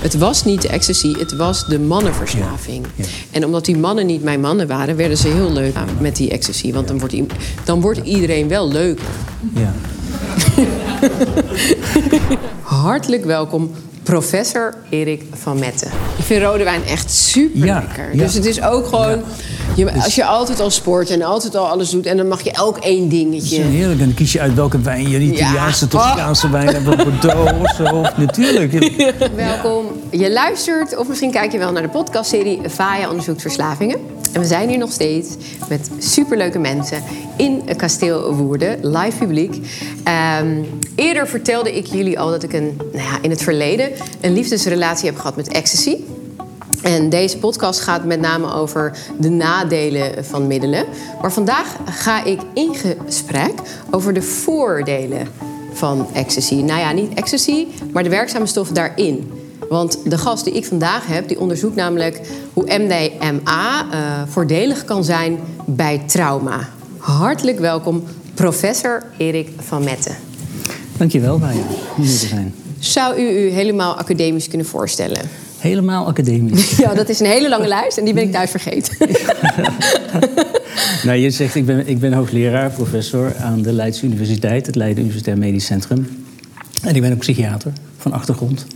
Het was niet de ecstasy, het was de mannenverslaving. Ja, ja. En omdat die mannen niet mijn mannen waren, werden ze heel leuk met die ecstasy. Want dan wordt, dan wordt iedereen wel leuker. Ja. Hartelijk welkom, professor Erik van Metten. Ik vind rode wijn echt super Ja, lekker. ja. Dus het is ook gewoon... Je, als je altijd al sport en altijd al alles doet... en dan mag je elk één Het dingetje... is heerlijk. En dan kies je uit welke wijn je. Die Ja. Toscaanse wijn hebben. Bordeaux of zo. Natuurlijk. Welkom. Je luistert of misschien kijk je wel naar de podcastserie VAIA onderzoekt verslavingen. En we zijn hier nog steeds met superleuke mensen in Kasteel Woerden, live publiek. Ehm, eerder vertelde ik jullie al dat ik een, nou ja, in het verleden een liefdesrelatie heb gehad met ecstasy. En deze podcast gaat met name over de nadelen van middelen. Maar vandaag ga ik in gesprek over de voordelen van ecstasy. Nou ja, niet ecstasy, maar de werkzame stoffen daarin. Want de gast die ik vandaag heb, die onderzoekt namelijk hoe MDMA eh, voordelig kan zijn bij trauma. Hartelijk welkom, professor Erik van Metten. Dankjewel, Maya. Om hier te zijn. Zou u u helemaal academisch kunnen voorstellen? Helemaal academisch. Ja, dat is een hele lange lijst en die ben ik thuis vergeten. nou, je zegt, ik ben, ik ben hoogleraar, professor aan de Leidse Universiteit. Het Leiden Universitair Medisch Centrum. En ik ben ook psychiater van achtergrond.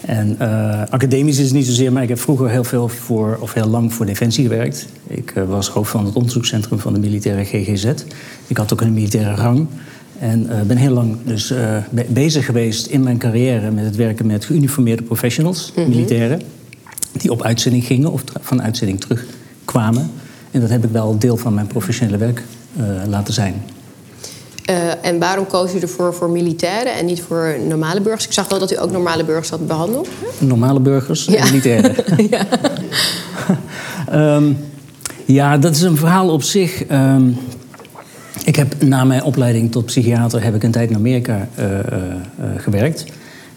En eh, academisch is het niet zozeer, maar ik heb vroeger heel veel voor, of heel lang voor Defensie gewerkt. Ik eh, was hoofd van het onderzoekscentrum van de militaire GGZ. Ik had ook een militaire rang. En eh, ben heel lang dus eh, be- bezig geweest in mijn carrière met het werken met geuniformeerde professionals, militairen, die op uitzending gingen of van uitzending terugkwamen. En dat heb ik wel deel van mijn professionele werk eh, laten zijn. En waarom koos u ervoor voor militairen en niet voor normale burgers? Ik zag wel dat u ook normale burgers had behandeld. Normale burgers Ja. en militairen. ja. Ehm, ja, dat is een verhaal op zich. Ehm, ik heb na mijn opleiding tot psychiater heb ik een tijd in Amerika eh, eh, eh, gewerkt.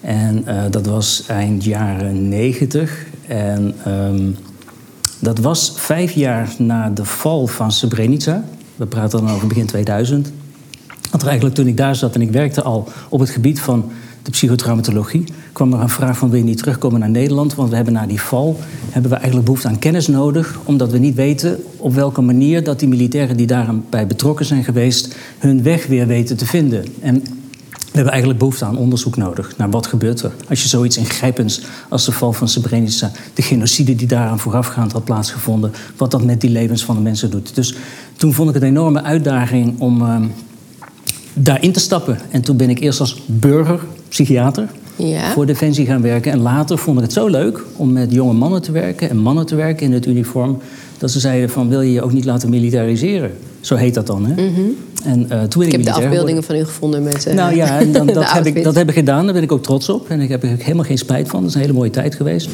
En dat was eind jaren negentig. En ehm, dat was vijf jaar na de val van Srebrenica. We praten dan over begin 2000. Want eigenlijk toen ik daar zat en ik werkte al op het gebied van de psychotraumatologie, kwam er een vraag van wil je niet terugkomen naar Nederland? Want we hebben na die val hebben we eigenlijk behoefte aan kennis nodig, omdat we niet weten op welke manier dat die militairen die daarbij betrokken zijn geweest, hun weg weer weten te vinden. En we hebben eigenlijk behoefte aan onderzoek nodig naar wat gebeurt er. Als je zoiets ingrijpends als de val van Srebrenica, de genocide die daaraan voorafgaand had plaatsgevonden, wat dat met die levens van de mensen doet. Dus toen vond ik het een enorme uitdaging om ehm, daarin te stappen. En toen ben ik eerst als burger, psychiater, Ja. voor Defensie gaan werken. En later vond ik het zo leuk om met jonge mannen te werken en mannen te werken in het uniform. Dat ze zeiden van wil je je ook niet laten militariseren? Zo heet dat dan. Hè? En, eh, toen ik, Ik heb de afbeeldingen van u gevonden met. eh, nou ja, en dan, dat, heb ik, dat heb ik gedaan. Daar ben ik ook trots op. En ik heb er helemaal geen spijt van. Dat is een hele mooie tijd geweest.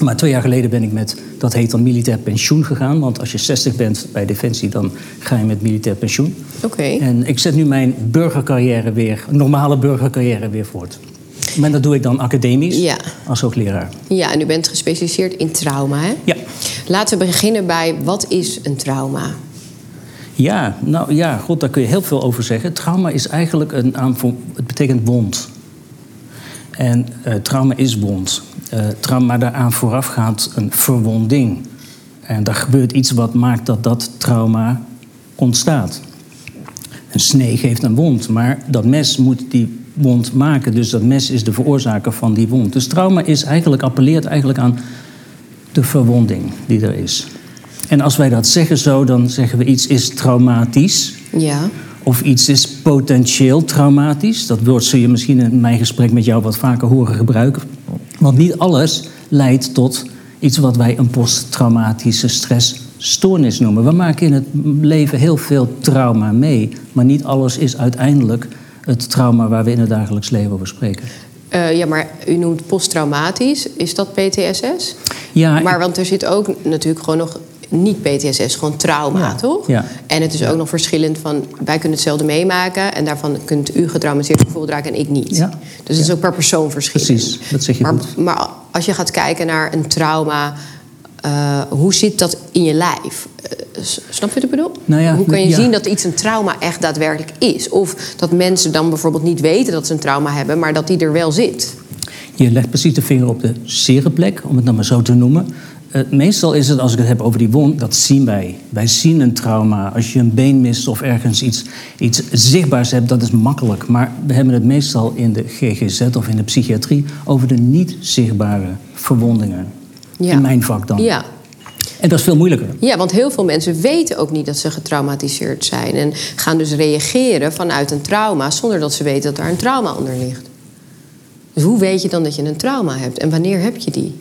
Maar twee jaar geleden ben ik met, dat heet dan militair pensioen gegaan. Want als je 60 bent bij Defensie, dan ga je met militair pensioen. Oké. En ik zet nu mijn burgercarrière weer, normale burgercarrière weer voort. Maar dat doe ik dan academisch, Ja. als hoogleraar. Ja, en u bent gespecialiseerd in trauma, hè? Ja. Laten we beginnen bij wat is een trauma? Ja, nou ja, goed, daar kun je heel veel over zeggen. Trauma is eigenlijk een aanvoer, het betekent wond. En eh, trauma is wond. Eh, trauma daaraan voorafgaat een verwonding. En daar gebeurt iets wat maakt dat dat trauma ontstaat. Een snee geeft een wond, maar dat mes moet die wond maken. Dus dat mes is de veroorzaker van die wond. Dus trauma is eigenlijk, appelleert eigenlijk aan de verwonding die er is. En als wij dat zeggen zo, dan zeggen we iets is traumatisch. Ja. Of iets is potentieel traumatisch. Dat woord zul je misschien in mijn gesprek met jou wat vaker horen gebruiken. Want niet alles leidt tot iets wat wij een posttraumatische stressstoornis noemen. We maken in het leven heel veel trauma mee. Maar niet alles is uiteindelijk het trauma waar we in het dagelijks leven over spreken. Eh, ja, maar u noemt posttraumatisch. Is dat PTSS? Ja, Maar want er zit ook natuurlijk gewoon nog niet PTSS, gewoon trauma, Ja, toch? ja. En het is ook nog verschillend van, wij kunnen hetzelfde meemaken... en daarvan kunt u getraumatiseerd gevoel raken en ik niet. Ja. Dus het is ook per persoon verschillend. Precies, dat zeg je maar, goed. Maar als je gaat kijken naar een trauma... eh, hoe zit dat in je lijf? Eh, snap je wat ik bedoel? Nou ja, hoe kan je ja. zien dat iets een trauma echt daadwerkelijk is? Of dat mensen dan bijvoorbeeld niet weten dat ze een trauma hebben... maar dat die er wel zit? Je legt precies de vinger op de zere plek, om het dan maar zo te noemen. Uh, meestal is het, als ik het heb over die wond, dat zien wij. Wij zien een trauma. Als je een been mist of ergens iets, iets zichtbaars hebt, dat is makkelijk. Maar we hebben het meestal in de GGZ of in de psychiatrie over de niet zichtbare verwondingen. Ja. In mijn vak dan. Ja. En dat is veel moeilijker. Ja, want heel veel mensen weten ook niet dat ze getraumatiseerd zijn. En gaan dus reageren vanuit een trauma zonder dat ze weten dat daar een trauma onder ligt. Dus hoe weet je dan dat je een trauma hebt en wanneer heb je die?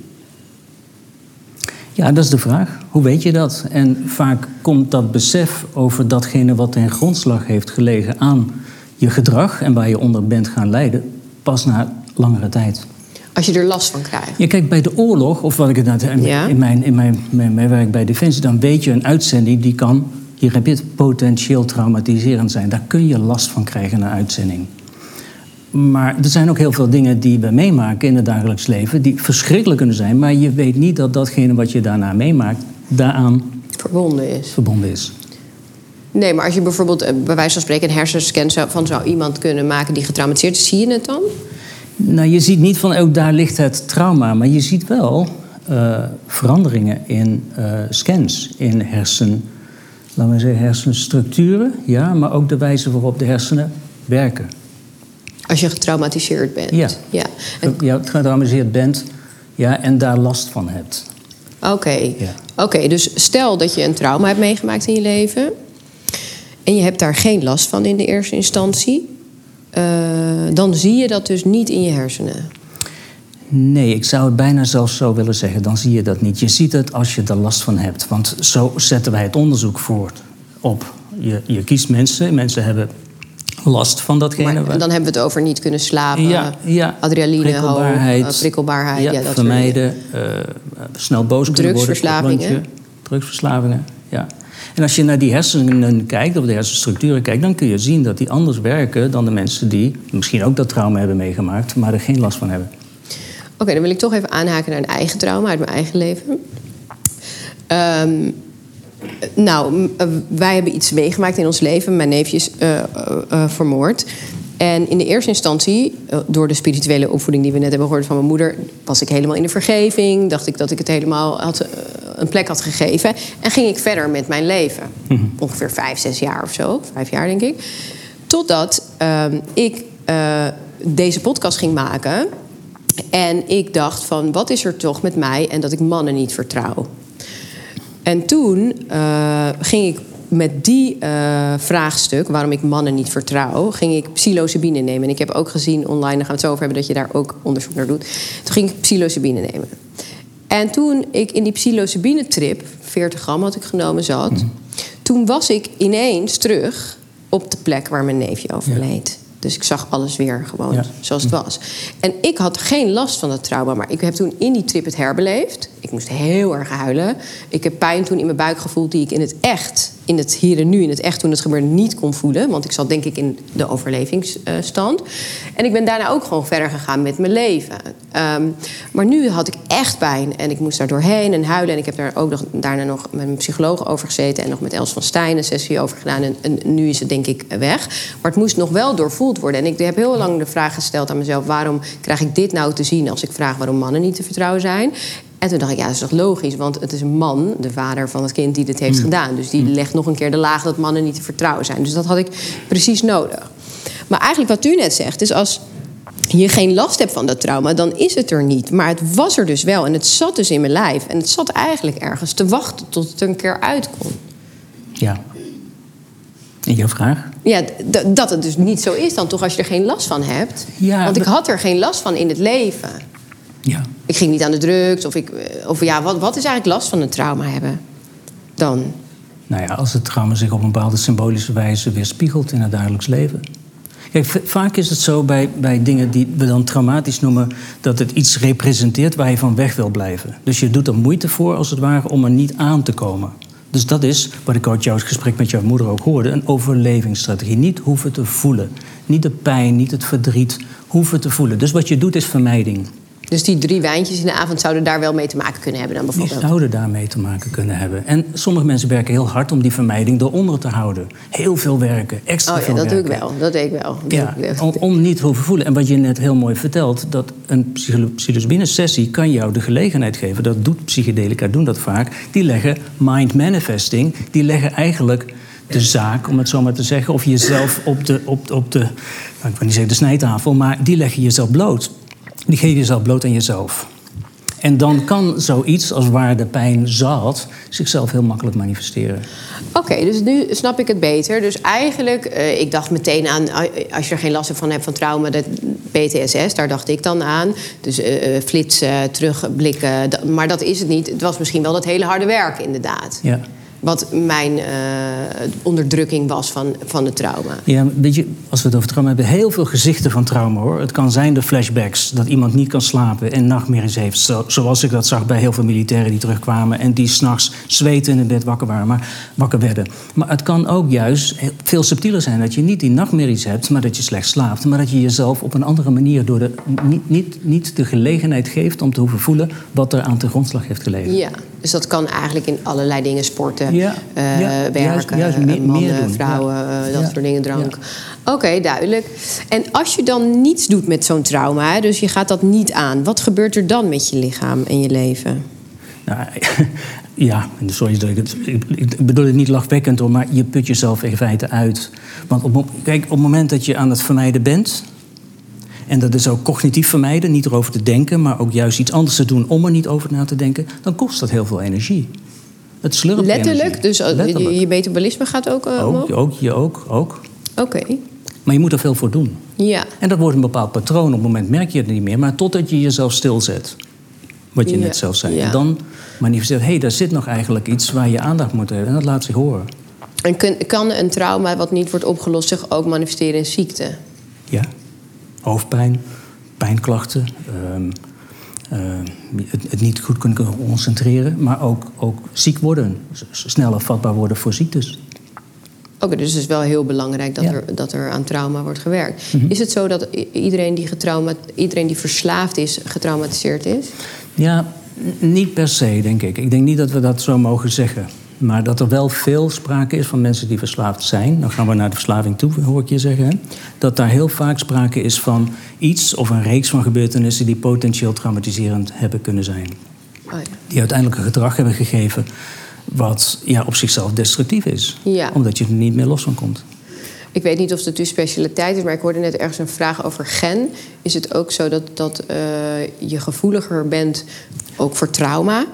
Ja, dat is de vraag. Hoe weet je dat? En vaak komt dat besef over datgene wat ten grondslag heeft gelegen aan je gedrag en waar je onder bent gaan lijden, pas na langere tijd. Als je er last van krijgt. Je kijkt bij de oorlog, of wat ik het nou, in, in, mijn, in mijn, mijn, mijn werk bij Defensie, dan weet je een uitzending die kan, hier heb je het, potentieel traumatiserend zijn. Daar kun je last van krijgen, een uitzending. Maar er zijn ook heel veel dingen die we meemaken in het dagelijks leven, die verschrikkelijk kunnen zijn, maar je weet niet dat datgene wat je daarna meemaakt, daaraan verbonden is. Verbonden is. Nee, maar als je bijvoorbeeld eh, bij wijze van spreken een hersenscan van zou iemand kunnen maken die getraumatiseerd is, zie je het dan? Nou, je ziet niet van ook daar ligt het trauma, maar je ziet wel uh, veranderingen in uh, scans, in hersen, laten we zeggen, hersenstructuren, ja, maar ook de wijze waarop de hersenen werken. Als je getraumatiseerd bent. Ja. ja. En... Ja, getraumatiseerd bent ja, en daar last van hebt. Oké. Ja. Oké, dus stel dat je een trauma hebt meegemaakt in je leven. En je hebt daar geen last van in de eerste instantie. Uh, dan zie je dat dus niet in je hersenen. Nee, ik zou het bijna zelfs zo willen zeggen. Dan zie je dat niet. Je ziet het als je er last van hebt. Want zo zetten wij het onderzoek voort op. Je, je kiest mensen. Mensen hebben last van datgene. Maar, dan hebben we het over niet kunnen slapen, ja, ja. adrenaline, prikkelbaarheid, hoog, prikkelbaarheid ja, dat vermijden, uh, snel boos kunnen Drugsverslavingen. Drugsverslavingen, ja. En als je naar die hersenen kijkt, of de hersenstructuren kijkt, dan kun je zien dat die anders werken dan de mensen die misschien ook dat trauma hebben meegemaakt, maar er geen last van hebben. Oké, dan wil ik toch even aanhaken naar een eigen trauma uit mijn eigen leven. Um, nou, eh, wij hebben iets meegemaakt in ons leven. Mijn neefje is uh, uh, vermoord. En in de eerste instantie, door de spirituele opvoeding die we net hebben gehoord van mijn moeder, was ik helemaal in de vergeving. Dacht ik dat ik het helemaal had, een plek had gegeven. En ging ik verder met mijn leven. Mhm. Ongeveer vijf, zes jaar of zo. Vijf jaar, denk ik. Totdat ehm, ik deze podcast ging maken. En ik dacht van, wat is er toch met mij en dat ik mannen niet vertrouw? En toen uh, ging ik met die uh, vraagstuk, waarom ik mannen niet vertrouw, ging ik psilocybine nemen. En ik heb ook gezien online, daar gaan we het zo over hebben, dat je daar ook onderzoek naar doet. Toen ging ik psilocybine nemen. En toen ik in die psilocybine-trip, 40 gram had ik genomen, zat... Mhm. toen was ik ineens terug op de plek waar mijn neefje overleed. Dus ik zag alles weer gewoon zoals het was. En ik had geen last van dat trauma, maar ik heb toen in die trip het herbeleefd. Ik moest heel erg huilen. Ik heb pijn toen in mijn buik gevoeld die ik in het echt, in het hier en nu, in het echt toen het gebeurde, niet kon voelen. Want ik zat denk ik in de overlevingsstand. En ik ben daarna ook gewoon verder gegaan met mijn leven. Ehm, maar nu had ik echt pijn en ik moest daar doorheen en huilen. En ik heb daar ook nog, daarna nog met mijn psycholoog over gezeten en nog met Els van Stijn een sessie over gedaan. En, en nu is het denk ik weg. Maar het moest nog wel doorvoeld worden. En ik heb heel lang de vraag gesteld aan mezelf: waarom krijg ik dit nou te zien als ik vraag waarom mannen niet te vertrouwen zijn? En toen dacht ik, ja, dat is toch logisch, want het is een man, de vader van het kind, die dit heeft hmm. gedaan. Dus die hmm. legt nog een keer de laag dat mannen niet te vertrouwen zijn. Dus dat had ik precies nodig. Maar eigenlijk wat u net zegt, is als je geen last hebt van dat trauma, dan is het er niet. Maar het was er dus wel en het zat dus in mijn lijf. En het zat eigenlijk ergens te wachten tot het een keer uitkomt. Ja. En jouw vraag? Ja, dat het dus niet zo is dan toch als je er geen last van hebt. Ja, Want ik had er geen last van in het leven. Ja. Ik ging niet aan de drugs. Of, ik, of ja, wat, wat is eigenlijk last van een trauma hebben dan? Nou ja, als het trauma zich op een bepaalde symbolische wijze weerspiegelt in het dagelijks leven. Kijk, vaak is het zo bij, bij dingen die we dan traumatisch noemen, dat het iets representeert waar je van weg wil blijven. Dus je doet er moeite voor, als het ware, om er niet aan te komen. Dus dat is, wat ik uit jouw gesprek met jouw moeder ook hoorde, een overlevingsstrategie. Niet hoeven te voelen. Niet de pijn, niet het verdriet, hoeven te voelen. Dus wat je doet is vermijding. Dus die drie wijntjes in de avond zouden daar wel mee te maken kunnen hebben dan Die bijvoorbeeld? zouden daarmee te maken kunnen hebben. En sommige mensen werken heel hard om die vermijding eronder te houden. Heel veel werken, extra Oh ja, veel dat doe ik wel. Dat deed ik wel. Ja, om, om niet te hoeven voelen. En wat je net heel mooi vertelt, dat een psycholo- psilocybine-sessie kan jou de gelegenheid geven, dat doet psychedelica, doen dat vaak, die leggen mind manifesting, die leggen eigenlijk de zaak, om het zo maar te zeggen, of jezelf op de, op, op de, ik wil niet zeggen de snijtafel, maar die leggen jezelf bloot. Die geven jezelf bloot aan jezelf. En dan kan zoiets als waar de pijn zat zichzelf heel makkelijk manifesteren. Oké, dus nu snap ik het beter. Dus eigenlijk, eh, ik dacht meteen aan, eh, als je er geen last van hebt van trauma, dat PTSS, daar dacht ik dan aan. Dus eh, flitsen, terugblikken, maar dat is het niet. Het was misschien wel dat hele harde werk, inderdaad. Ja. Wat mijn eh, onderdrukking was van, van het trauma. Ja, weet je, als we het over trauma hebben, heel veel gezichten van trauma hoor. Het kan zijn de flashbacks, dat iemand niet kan slapen en nachtmerries heeft. Zo, zoals ik dat zag bij heel veel militairen die terugkwamen en die s'nachts zweten in het bed wakker waren, maar wakker werden. Maar het kan ook juist veel subtieler zijn dat je niet die nachtmerries hebt, maar dat je slecht slaapt. Maar dat je jezelf op een andere manier door de, niet, niet, niet de gelegenheid geeft om te hoeven voelen wat er aan de grondslag heeft gelegen. Ja, dus dat kan eigenlijk in allerlei dingen. Sporten, Ja, eh, ja, werken, juist meer- eh, mannen, meer doen, vrouwen, ja. eh, dat soort dingen, drank. Oké, duidelijk. En als je dan niets doet met zo'n trauma, hè, dus je gaat dat niet aan... wat gebeurt er dan met je lichaam en je leven? Nou, ja, sorry dat ik het. Ik bedoel het niet lachwekkend hoor, maar je put jezelf in feite uit. Want op, kijk, op het moment dat je aan het vermijden bent. En dat is ook cognitief vermijden, niet erover te denken, maar ook juist iets anders te doen om er niet over na te denken, dan kost dat heel veel energie. Het slurpt Letterlijk? Dus eh, Letterlijk. Je, je metabolisme gaat ook uh, ook, ook, je ook, ook. Oké, Maar je moet er veel voor doen. ja. En dat wordt een bepaald patroon. Op het moment merk je het niet meer, maar totdat je jezelf stilzet. Wat je Ja, net zelf zei. ja. En dan manifesteert, hé, hey, daar zit nog eigenlijk iets waar je aandacht moet hebben. En dat laat zich horen. En kun- kan een trauma wat niet wordt opgelost zich ook manifesteren in ziekte? Ja. Hoofdpijn, pijnklachten, ehm, het, het niet goed kunnen concentreren, maar ook, ook ziek worden, sneller vatbaar worden voor ziektes. Oké, dus het is wel heel belangrijk dat, Ja. Mhm. er, dat er aan trauma wordt gewerkt. Is het zo dat iedereen die, getrauma, iedereen die verslaafd is, getraumatiseerd is? Ja, niet per se, denk ik. Ik denk niet dat we dat zo mogen zeggen. Maar dat er wel veel sprake is van mensen die verslaafd zijn. Dan gaan we naar de verslaving toe, hoor ik je zeggen. Hè? Dat daar heel vaak sprake is van iets of een reeks van gebeurtenissen die potentieel traumatiserend hebben kunnen zijn. Oh ja. Die uiteindelijk een gedrag hebben gegeven wat ja, op zichzelf destructief is. Ja. Omdat je er niet meer los van komt. Ik weet niet of het uw specialiteit is, maar ik hoorde net ergens een vraag over gen. Is het ook zo dat, dat eh, je gevoeliger bent ook voor trauma?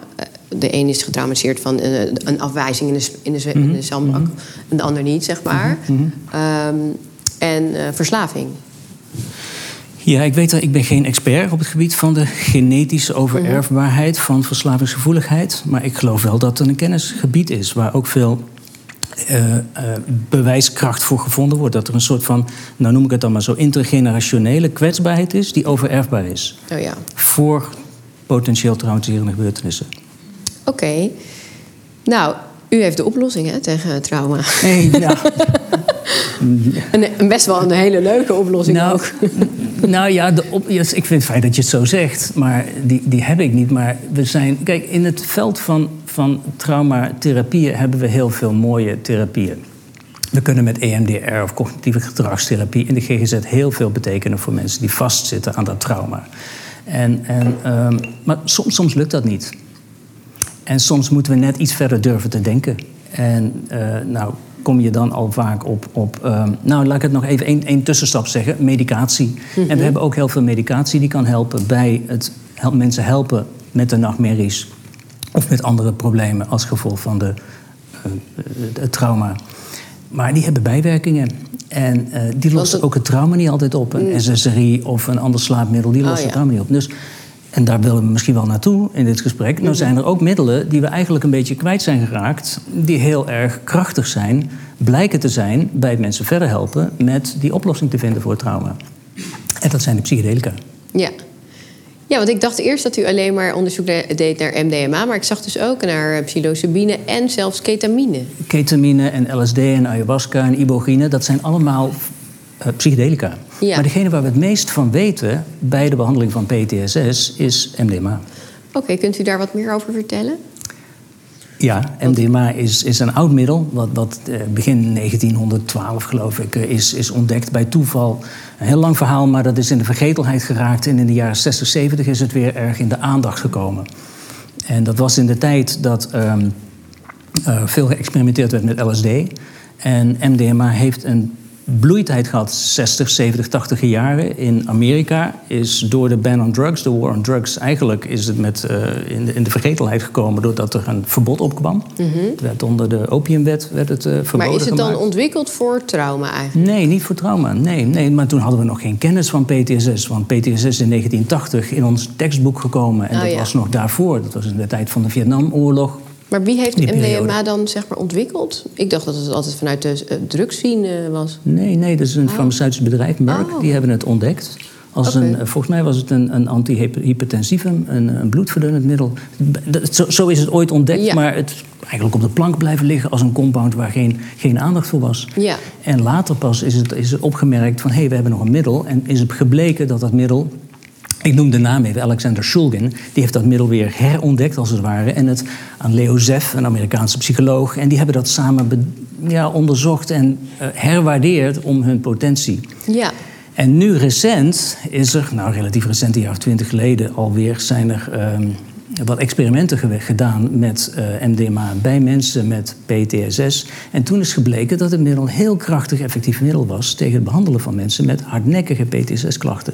De een is getraumatiseerd van eh, een afwijzing in de, in de, in de zandbak, en de ander niet, zeg maar. Ehm, en eh, verslaving. Ja, ik weet dat ik ben geen expert op het gebied van de genetische overerfbaarheid van verslavingsgevoeligheid. Maar ik geloof wel dat het een kennisgebied is waar ook veel eh, bewijskracht voor gevonden wordt. Dat er een soort van, nou noem ik het dan maar zo, intergenerationele kwetsbaarheid is die overerfbaar is. Oh ja. Voor potentieel traumatiserende gebeurtenissen. Oké. Nou, u heeft de oplossing hè, tegen trauma. Hey, ja. Een, best wel een hele leuke oplossing Nou, ook. nou ja, de op, yes, ik vind het fijn dat je het zo zegt, maar die, die heb ik niet. Maar we zijn, kijk, in het veld van, van traumatherapieën hebben we heel veel mooie therapieën. We kunnen met EMDR of cognitieve gedragstherapie in de GGZ heel veel betekenen voor mensen die vastzitten aan dat trauma. En, en, ehm, maar soms, soms lukt dat niet. En soms moeten we net iets verder durven te denken. En eh, nou kom je dan al vaak op, op ehm, nou laat ik het nog even één één tussenstap zeggen, medicatie. En we hebben ook heel veel medicatie die kan helpen bij het hel- mensen helpen met de nachtmerries of met andere problemen als gevolg van de, eh, het trauma. Maar die hebben bijwerkingen. En eh, die het- ook het trauma niet altijd op. Een SSRI of een ander slaapmiddel, die Oh, ja. het trauma niet op. Dus, en daar willen we misschien wel naartoe in dit gesprek. Nou zijn er ook middelen die we eigenlijk een beetje kwijt zijn geraakt... die heel erg krachtig zijn, blijken te zijn... bij mensen verder helpen met die oplossing te vinden voor het trauma. En dat zijn de psychedelica. Ja. Ja, want ik dacht eerst dat u alleen maar onderzoek de- deed naar MDMA... maar ik zag dus ook naar psilocybine en zelfs ketamine. Ketamine en LSD en ayahuasca en ibogaine... dat zijn allemaal eh, psychedelica. Ja. Maar degene waar we het meest van weten bij de behandeling van PTSS is MDMA. Oké, kunt u daar wat meer over vertellen? Ja, MDMA is, is een oud middel, wat, wat eh, begin 1912 geloof ik eh, is, is ontdekt bij toeval. Een heel lang verhaal, maar dat is in de vergetelheid geraakt. En in de jaren 60, 70 is het weer erg in de aandacht gekomen. En dat was in de tijd dat ehm, eh, veel geëxperimenteerd werd met LSD. En MDMA heeft een bloeitijd gehad, 60, 70, 80 jaren. In Amerika is door de ban on drugs, de war on drugs, eigenlijk is het met, eh, in, de, in de vergetelheid gekomen doordat er een verbod opkwam. Het werd onder de opiumwet werd het eh, verboden Mhm. Maar is het dan gemaakt. ontwikkeld voor trauma eigenlijk? Nee, niet voor trauma. Nee, nee, maar toen hadden we nog geen kennis van PTSS. Want PTSS is in 1980 in ons tekstboek gekomen. En Oh, dat ja. was nog daarvoor. Dat was in de tijd van de Vietnamoorlog. Maar wie heeft MDMA dan zeg maar ontwikkeld? Ik dacht dat het altijd vanuit de uh, drugsscene was. Nee, nee, dat is een farmaceutisch bedrijf, Merck. Oh. Die hebben het ontdekt. Als een, eh, volgens mij was het een, een antihypertensivum, een, een bloedverdunnend middel. Dat- Zo, zo is het ooit ontdekt, Ja. maar het is eigenlijk op de plank blijven liggen als een compound waar geen, geen aandacht voor was. Ja. En later pas is het, is het opgemerkt van hé, hey, we hebben nog een middel. En is het gebleken dat dat middel. Ik noem de naam even, Alexander Shulgin. Die heeft dat middel weer herontdekt, als het ware. En het aan Leo Zeff, een Amerikaanse psycholoog. En die hebben dat samen ja, onderzocht en eh, herwaardeerd om hun potentie. Ja. En nu recent is er, nou relatief recent, een jaar of twintig geleden alweer, zijn er ehm, wat experimenten gedaan met eh, MDMA bij mensen met PTSS. En toen is gebleken dat het middel een heel krachtig effectief middel was tegen het behandelen van mensen met hardnekkige PTSS-klachten.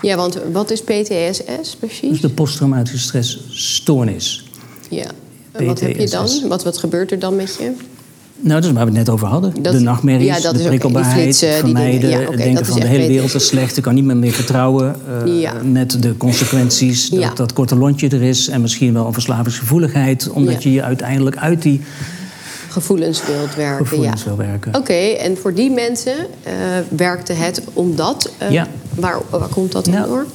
Ja, want wat is PTSS Dus precies? de posttraumatische stressstoornis. Ja. En wat heb je dan? Wat, wat gebeurt er dan met je? Nou, dat is waar we het net over hadden. Dat- de nachtmerries, ja, dat de prikkelbaarheid, vermijden, dingen. Ja, denken van de hele wereld is slecht, ik kan niet meer, meer vertrouwen. eh, Ja. Met de consequenties dat dat korte lontje er is en misschien wel een verslavingsgevoeligheid, omdat je je uiteindelijk uit die Gevoelens wilt werken, gevoelens wil werken. Oké, en voor die mensen eh, werkte het omdat... eh, Ja. Waar, waar komt dat dan Nou. door?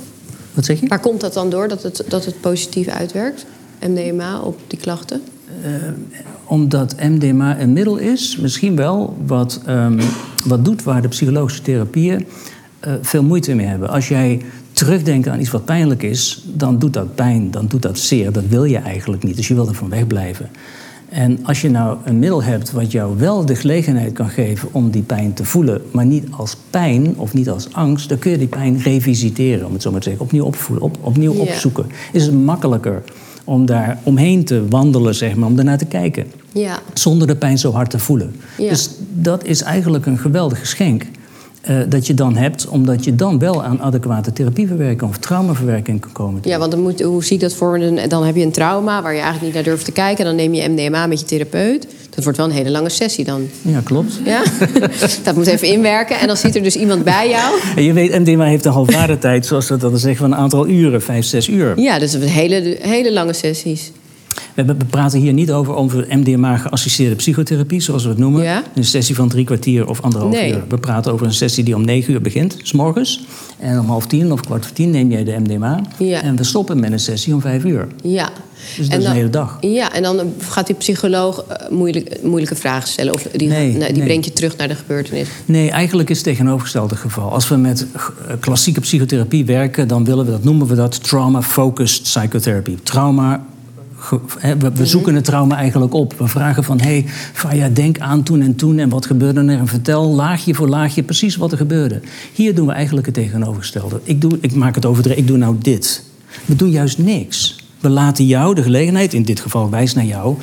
Wat zeg je? Waar komt dat dan door, dat het, dat het positief uitwerkt? MDMA op die klachten? Omdat MDMA een middel is, misschien wel, wat, ehm, wat doet waar de psychologische therapieën eh, veel moeite mee hebben. Als jij terugdenkt aan iets wat pijnlijk is, dan doet dat pijn, dan doet dat zeer. Dat wil je eigenlijk niet, dus je wil er van wegblijven. En als je nou een middel hebt wat jou wel de gelegenheid kan geven om die pijn te voelen, maar niet als pijn of niet als angst, dan kun je die pijn revisiteren, om het zo maar te zeggen, opnieuw opvoelen, op, opnieuw opzoeken. Is het makkelijker om daar omheen te wandelen, zeg maar, om daarnaar te kijken? Zonder de pijn zo hard te voelen. Dus dat is eigenlijk een geweldig geschenk eh, dat je dan hebt, omdat je dan wel aan adequate therapieverwerking of traumaverwerking kan komen. Ja, want dan moet, hoe zie ik dat voor? Een, dan heb je een trauma waar je eigenlijk niet naar durft te kijken. Dan neem je MDMA met je therapeut. Dat wordt wel een hele lange sessie dan. Ja, klopt. Ja? dat moet even inwerken. En dan zit er dus iemand bij jou. En je weet, MDMA heeft een halfwaardetijd, zoals we dat dan zeggen, van een aantal uren, vijf, zes uur. Ja, dus een hele, hele lange sessies. We, praten hier niet over, over MDMA-geassisteerde psychotherapie, zoals we het noemen. Ja. Een sessie van drie kwartier of anderhalf Nee. uur. We praten over een sessie die om negen uur begint, s morgens. En om half tien of kwart voor tien neem jij de MDMA. Ja. En we stoppen met een sessie om vijf uur. Ja. Dus dat is een hele dag. Ja, en dan gaat die psycholoog eh, moeilijk, moeilijke vragen stellen. Of die, Nee, nou, die nee. brengt je terug naar de gebeurtenis. Nee, eigenlijk is het tegenovergestelde geval. Als we met eh, klassieke psychotherapie werken, dan willen we dat, noemen we dat trauma-focused psychotherapy. Trauma. We, we zoeken het trauma eigenlijk op. We vragen van, hé, hey, Faya, denk aan toen en toen en wat gebeurde er? En vertel laagje voor laagje precies wat er gebeurde. Hier doen we eigenlijk het tegenovergestelde. Ik, doe, ik maak het overdreven, ik doe nou dit. We doen juist niks. We laten jou de gelegenheid, in dit geval wijs naar jou.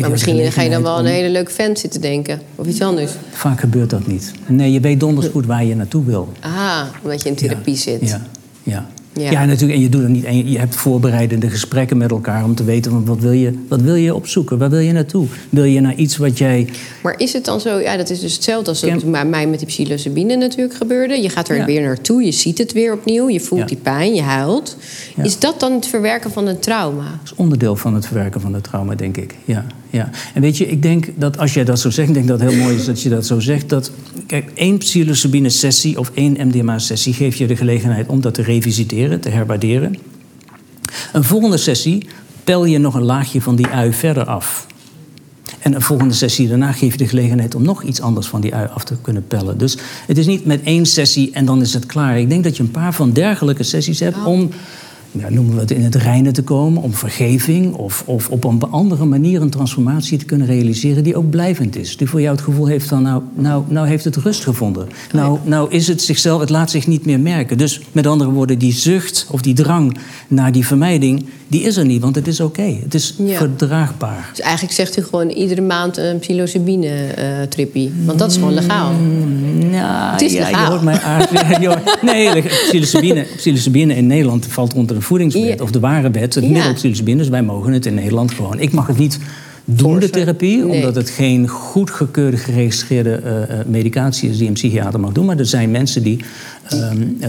Maar misschien ga je dan wel een hele leuke vent zitten denken. Of iets anders. Vaak gebeurt dat niet. Nee, je weet donders goed waar je naartoe wil. Ah, omdat je in therapie zit. Ja, ja. Ja. Ja. natuurlijk. En je doet het niet. En je, je hebt voorbereidende gesprekken met elkaar om te weten van wat wil je, wat wil je opzoeken? Waar wil je naartoe? Wil je naar iets wat jij. Maar is het dan zo, ja, dat is dus hetzelfde als dat Ken- bij mij met die psilocybine natuurlijk gebeurde. Je gaat er Ja. weer naartoe, je ziet het weer opnieuw, je voelt Ja. die pijn, je huilt. Is dat dan het verwerken van een trauma? Dat is onderdeel van het verwerken van het trauma, denk ik. Ja, ja. En weet je, ik denk dat als jij dat zo zegt, ik denk dat het heel mooi is dat je dat zo zegt. Dat, kijk, één psilocybine-sessie of één MDMA-sessie geeft je de gelegenheid om dat te revisiteren, te herwaarderen. Een volgende sessie pel je nog een laagje van die ui verder af. En een volgende sessie daarna geef je de gelegenheid om nog iets anders van die ui af te kunnen pellen. Dus het is niet met één sessie en dan is het klaar. Ik denk dat je een paar van dergelijke sessies hebt om ja, noemen we het in het reinen te komen, om vergeving of, of op een andere manier een transformatie te kunnen realiseren die ook blijvend is. Die voor jou het gevoel heeft van, nou, nou, nou heeft het rust gevonden. Nou, nou is het zichzelf, het laat zich niet meer merken. Dus met andere woorden, die zucht of die drang naar die vermijding, die is er niet, want het is oké. Het is Ja. verdraagbaar. Dus eigenlijk zegt u gewoon iedere maand een psilocybine-trippie. Want dat is gewoon legaal. Nou, Het is ja, je legaal. hoort mij aardig. Je nee, psilocybine, psilocybine in Nederland valt onder de voedingswet. Ja. Of de ware wet, het Ja. middel psilocybine. Dus wij mogen het in Nederland gewoon. Ik mag het niet doen, de therapie. Nee. Omdat het geen goedgekeurde, geregistreerde eh, eh, medicatie is die een psychiater mag doen. Maar er zijn mensen die ehm, eh,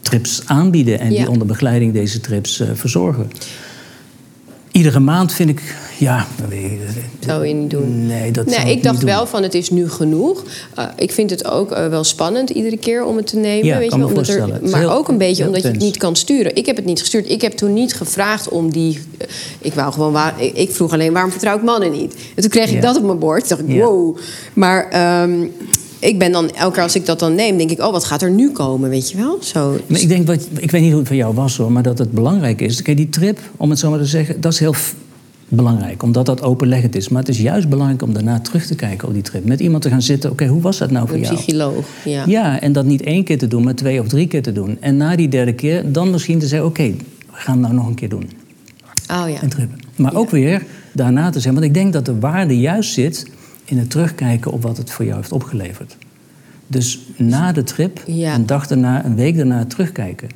trips aanbieden. En die onder begeleiding deze trips eh, verzorgen. Iedere maand vind ik, ja, dat weet ik- Zou je niet doen? Nee, dat Nee, zou ik niet dacht doen. wel van het is nu genoeg. Uh, ik vind het ook uh, wel spannend iedere keer om het te nemen. Ja, weet kan je, me omdat er, maar heel- ook een beetje omdat je het niet kan sturen. Ik heb het niet gestuurd. Ik heb toen niet gevraagd om die. uh, ik wou gewoon waar, ik, ik vroeg alleen waarom vertrouw ik mannen niet. En toen kreeg ik Ja. dat op mijn bord. Toen dacht ik, Ja. wow. Maar ehm, ik ben dan elke keer als ik dat dan neem, denk ik, oh, wat gaat er nu komen, weet je wel? Zo. Maar ik denk, wat, ik weet niet hoe het voor jou was hoor, maar dat het belangrijk is. Kijk, die trip, om het zo maar te zeggen, dat is heel belangrijk, omdat dat openleggend is. Maar het is juist belangrijk om daarna terug te kijken op die trip. Met iemand te gaan zitten, oké, hoe was dat nou voor Een jou? psycholoog. Ja. Ja, en dat niet één keer te doen, maar twee of drie keer te doen. En na die derde keer dan misschien te zeggen, oké, we gaan het nou nog een keer doen. Oh ja. En trippen. Maar ook weer daarna te zeggen, want ik denk dat de waarde juist zit in het terugkijken op wat het voor jou heeft opgeleverd. Dus na de trip, Ja. een dag daarna, een week daarna terugkijken.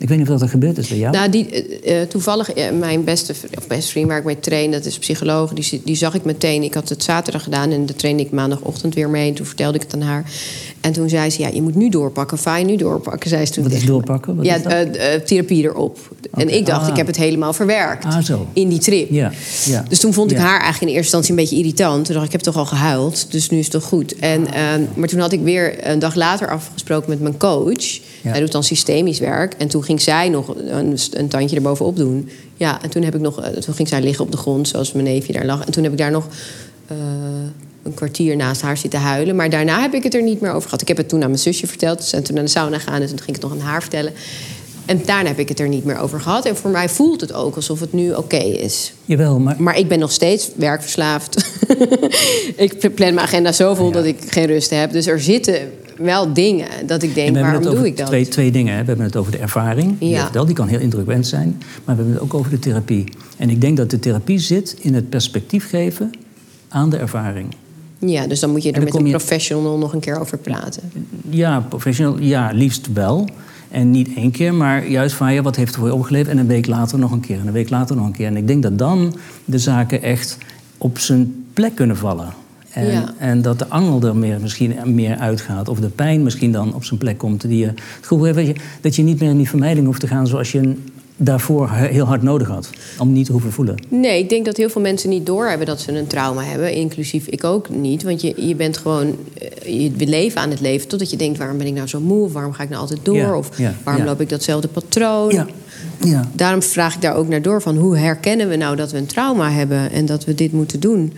Ik weet niet of dat er gebeurd is bij jou. Nou, die, eh, eh, toevallig, eh, mijn beste, of beste vriend waar ik mee train, dat is psycholoog, die, die zag ik meteen. Ik had het zaterdag gedaan en daar trainde ik maandagochtend weer mee. En toen vertelde ik het aan haar. En toen zei ze, ja, je moet nu doorpakken, fijn nu doorpakken, zei ze toen Wat is doorpakken? Wat ja, is eh, therapie erop. En ik dacht, ah. ik heb het helemaal verwerkt Ah, zo. in die trip. Ja, ja. Dus toen vond ik Ja. haar eigenlijk in eerste instantie een beetje irritant. Toen dacht ik, ik heb toch al gehuild, dus nu is het toch goed. En, ehm, maar toen had ik weer een dag later afgesproken met mijn coach. Ja. Hij doet dan systemisch werk. En toen ging zij nog een, een tandje erbovenop doen. Ja, en toen, heb ik nog, eh, toen ging zij liggen op de grond, zoals mijn neefje daar lag. En toen heb ik daar nog een kwartier naast haar zitten huilen. Maar daarna heb ik het er niet meer over gehad. Ik heb het toen aan mijn zusje verteld. Ze zijn toen naar de sauna gegaan en toen ging ik het nog aan haar vertellen. En daarna heb ik het er niet meer over gehad. En voor mij voelt het ook alsof het nu oké is. Jawel, maar Maar ik ben nog steeds werkverslaafd. ik plan mijn agenda zo vol Ja. dat ik geen rust heb. Dus er zitten wel dingen dat ik En denk, waarom doe ik dat? Twee, twee dingen. Hè. We hebben het over de ervaring. Ja. vertelt, die kan heel indrukwekkend zijn. Maar we hebben het ook over de therapie. En ik denk dat de therapie zit in het perspectief geven aan de ervaring. Ja, dus dan moet je er met een je- professional nog een keer over praten. Ja, professioneel, ja, liefst wel. En niet één keer, maar juist van ja, wat heeft er voor je opgeleverd? En een week later nog een keer, en een week later nog een keer. En ik denk dat dan de zaken echt op zijn plek kunnen vallen. En, Ja. en dat de angel er meer, misschien meer uitgaat. Of de pijn misschien dan op zijn plek komt. Die je, het gevoel hebt dat je, dat je niet meer in die vermijding hoeft te gaan zoals je daarvoor heel hard nodig had. Om niet te hoeven voelen. Nee, ik denk dat heel veel mensen niet doorhebben dat ze een trauma hebben. Inclusief ik ook niet. Want je, je bent gewoon... eh, Je leven aan het leven totdat je denkt... waarom ben ik nou zo moe? Of waarom ga ik nou altijd door? Ja, of ja, waarom ja. loop ik datzelfde patroon? Ja, ja. Daarom vraag ik daar ook naar door van... hoe herkennen we nou dat we een trauma hebben... en dat we dit moeten doen?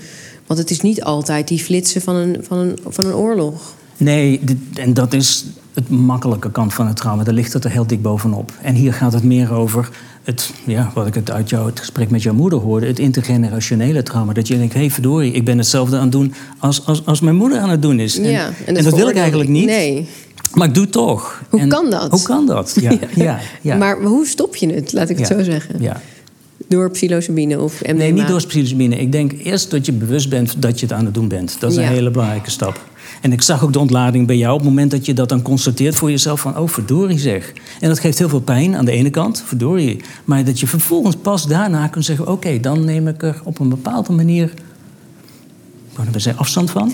Want het is niet altijd die flitsen van een, van een, van een oorlog. Nee, dit- en dat is het makkelijke kant van het trauma. Daar ligt het er heel dik bovenop. En hier gaat het meer over het, ja, wat ik het uit jou, het gesprek met jouw moeder hoorde, het intergenerationele trauma. Dat je denkt, hé hey, verdorie, ik ben hetzelfde aan het doen als, als, als mijn moeder aan het doen is. En, ja, en dat, wil ik eigenlijk niet. Nee. Maar ik doe het toch. Hoe En kan dat? Hoe kan dat? Ja, ja, ja. Maar hoe stop je het, laat ik het zo zeggen? Ja. Door psilocybine of MDMA? Nee, niet door psilocybine. Ik denk eerst dat je bewust bent dat je het aan het doen bent. Dat is een hele belangrijke stap. En ik zag ook de ontlading bij jou op het moment dat je dat dan constateert voor jezelf van, oh verdorie zeg. En dat geeft heel veel pijn aan de ene kant, verdorie. Maar dat je vervolgens pas daarna kunt zeggen, oké, dan neem ik er op een bepaalde manier, we afstand van.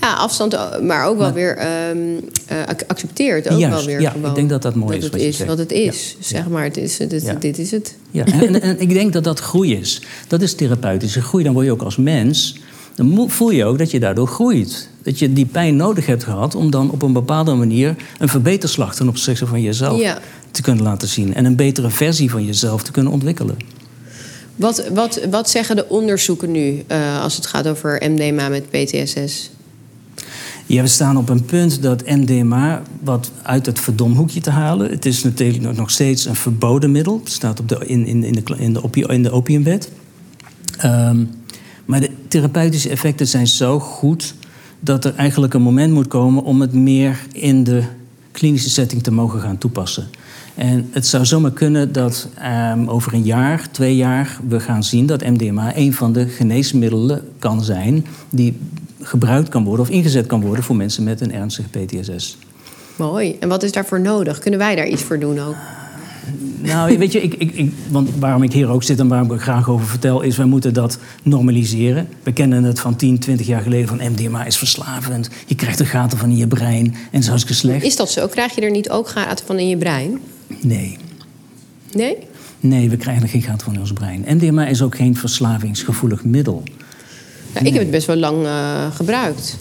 Ja, afstand, eh, maar ook wel weer ehm, eh, ac- accepteert. Ook Juist, wel weer ja, gewoon ik denk dat dat mooi is het wat je is wat het is. Ja, Zeg maar, het is, dit, Ja. dit is het. Ja, en, en ik denk dat dat groei is. Dat is therapeutische groei. Dan word je ook als mens. Dan voel je ook dat je daardoor groeit. Dat je die pijn nodig hebt gehad om dan op een bepaalde manier een verbeterslag ten opzichte van jezelf Ja. te kunnen laten zien. En een betere versie van jezelf te kunnen ontwikkelen. Wat, wat, wat zeggen de onderzoeken nu uh, als het gaat over MDMA met PTSS? Ja, we staan op een punt dat MDMA, wat uit het verdomhoekje te halen... het is natuurlijk nog steeds een verboden middel. Het staat op de, in, in, in, de, in, de, opi, in de opiumwet. Um, maar de therapeutische effecten zijn zo goed... dat er eigenlijk een moment moet komen om het meer in de klinische setting te mogen gaan toepassen. En het zou zomaar kunnen dat um, over een jaar, twee jaar, we gaan zien dat MDMA een van de geneesmiddelen kan zijn die gebruikt kan worden of ingezet kan worden voor mensen met een ernstige PTSS. Mooi. En wat is daarvoor nodig? Kunnen wij daar iets voor doen ook? Nou, weet je, ik, ik, ik, want waarom ik hier ook zit en waarom ik er graag over vertel, is wij moeten dat normaliseren. We kennen het van 10, 20 jaar geleden van MDMA is verslavend. Je krijgt er gaten van in je brein en het is slecht. Is dat zo? Krijg je er niet ook gaten van in je brein? Nee. Nee? Nee, we krijgen er geen gaten van in ons brein. MDMA is ook geen verslavingsgevoelig middel. Nou, ik heb het best wel lang uh, gebruikt.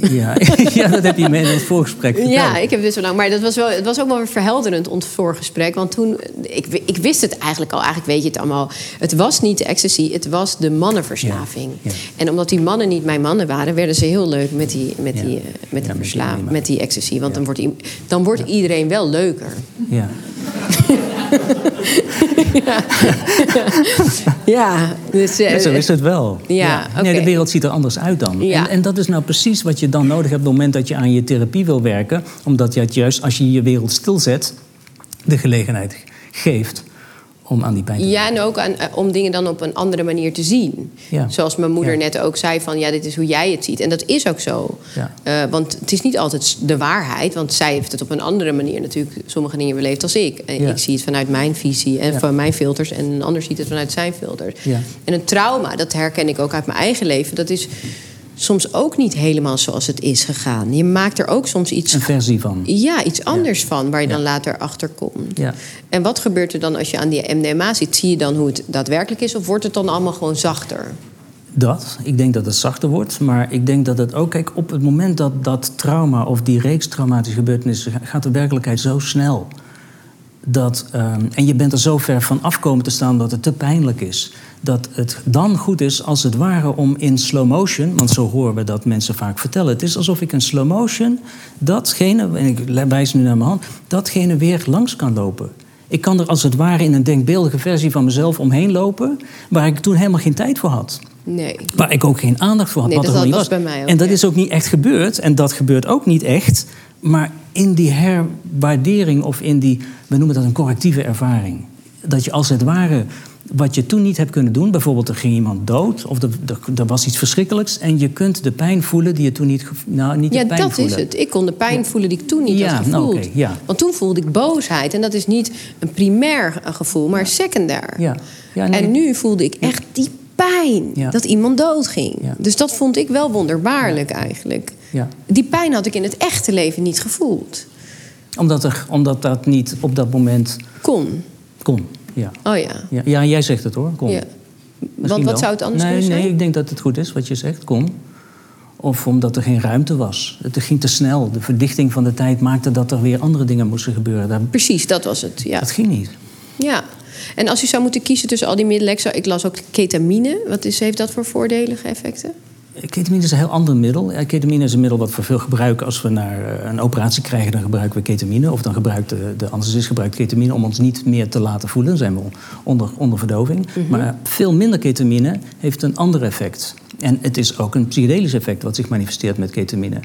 Ja, ja, dat heb je mee in het voorgesprek verteld. Ja, ik heb best wel lang. Maar dat was wel, het was ook wel weer verhelderend, ons voorgesprek. Want toen, ik, ik wist het eigenlijk al, eigenlijk weet je het allemaal. Het was niet de ecstasy, het was de mannenverslaving. Ja, ja. En omdat die mannen niet mijn mannen waren, werden ze heel leuk met die, met die, uh, met die, verslaving, met die ecstasy. Want dan wordt, dan wordt iedereen wel leuker. Ja. ja. ja, dus, uh, ja, zo is het wel. Ja, ja. Okay. Nee, de wereld ziet er anders uit dan. Ja. En, en, dat is nou precies wat je dan nodig hebt op het moment dat je aan je therapie wil werken. Omdat je het juist, als je je wereld stilzet, de gelegenheid geeft om aan die pijn te Ja, en ook aan, uh, om dingen dan op een andere manier te zien. Ja. Zoals mijn moeder Ja. net ook zei van... ja, dit is hoe jij het ziet. En dat is ook zo. Ja. Uh, want het is niet altijd de waarheid. Want zij heeft het op een andere manier natuurlijk... sommige dingen beleefd als ik. En Ja. ik zie het vanuit mijn visie en van mijn filters... en een ander ziet het vanuit zijn filters. Ja. En een trauma, dat herken ik ook uit mijn eigen leven... dat is soms ook niet helemaal zoals het is gegaan. Je maakt er ook soms iets... Een versie van. Ja, iets anders van, waar je Ja. dan later achter komt. Ja. En wat gebeurt er dan als je aan die MDMA zit? Zie je dan hoe het daadwerkelijk is, of wordt het dan allemaal gewoon zachter? Dat. Ik denk dat het zachter wordt. Maar ik denk dat het ook... Kijk, op het moment dat dat trauma of die reeks traumatische gebeurtenissen... gaat de werkelijkheid zo snel. Dat, ehm, en je bent er zo ver van afkomen te staan dat het te pijnlijk is. Dat het dan goed is als het ware om in slow motion... want zo horen we dat mensen vaak vertellen. Het is alsof ik in slow motion datgene... en ik wijs nu naar mijn hand... datgene weer langs kan lopen. Ik kan er als het ware in een denkbeeldige versie van mezelf omheen lopen... waar ik toen helemaal geen tijd voor had. Nee. Waar ik ook geen aandacht voor had. Nee, wat dat er nog was niet bij mij ook, en dat ja. is ook niet echt gebeurd. En dat gebeurt ook niet echt. Maar in die herwaardering of in die, we noemen dat een correctieve ervaring. Dat je als het ware wat je toen niet hebt kunnen doen, bijvoorbeeld er ging iemand dood of er, er, er was iets verschrikkelijks en je kunt de pijn voelen die je toen niet, nou, niet Ja, de pijn dat voelen. is het. Ik kon de pijn voelen die ik toen niet Ja, had nou, gevoeld. oké, ja. Want toen voelde ik boosheid. En dat is niet een primair eh, gevoel, maar secundair. Ja. Ja, nee. En nu voelde ik echt die pijn dat iemand doodging. Ja. Dus dat vond ik wel wonderbaarlijk eigenlijk. Ja. Die pijn had ik in het echte leven niet gevoeld. Omdat, er, omdat dat niet op dat moment Kon. kon. Ja, Oh ja. ja, ja jij zegt het hoor, kon. ja. Misschien Want wat wel. zou het anders nee, kunnen zijn? Nee, ik denk dat het goed is wat je zegt, kon. Of omdat er geen ruimte was. Het ging te snel. De verdichting van de tijd maakte dat er weer andere dingen moesten gebeuren. Dat, Precies, dat was het. Ja. dat ging niet. ja. En als u zou moeten kiezen tussen al die middelen... ik zou- Ik las ook ketamine. Wat is, heeft dat voor voordelige effecten? Ketamine is een heel ander middel. Ketamine is een middel wat we veel gebruiken. Als we naar eh, een operatie krijgen, dan gebruiken we ketamine. Of dan gebruikt de, de anesthesist gebruikt ketamine om ons niet meer te laten voelen. Dan zijn we onder, onder verdoving. Maar veel minder ketamine heeft een ander effect. En het is ook een psychedelisch effect wat zich manifesteert met ketamine.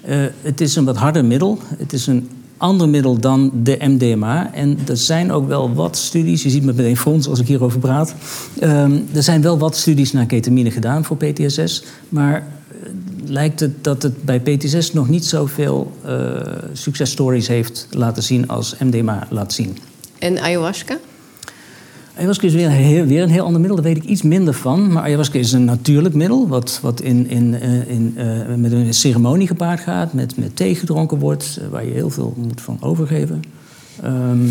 Eh, het is een wat harder middel. Het is een ander middel dan de MDMA. En er zijn ook wel wat studies, je ziet me meteen frons als ik hierover praat. Ehm, er zijn wel wat studies naar ketamine gedaan voor PTSS. Maar eh, lijkt het dat het bij PTSS nog niet zoveel eh successtories heeft laten zien als MDMA laat zien. En ayahuasca? Ayahuasca is weer een, heel, weer een heel ander middel, daar weet ik iets minder van. Maar ayahuasca is een natuurlijk middel, wat, wat in, in, eh, in, eh, met een ceremonie gepaard gaat, met, met thee gedronken wordt, eh, waar je heel veel moet van overgeven. Ehm,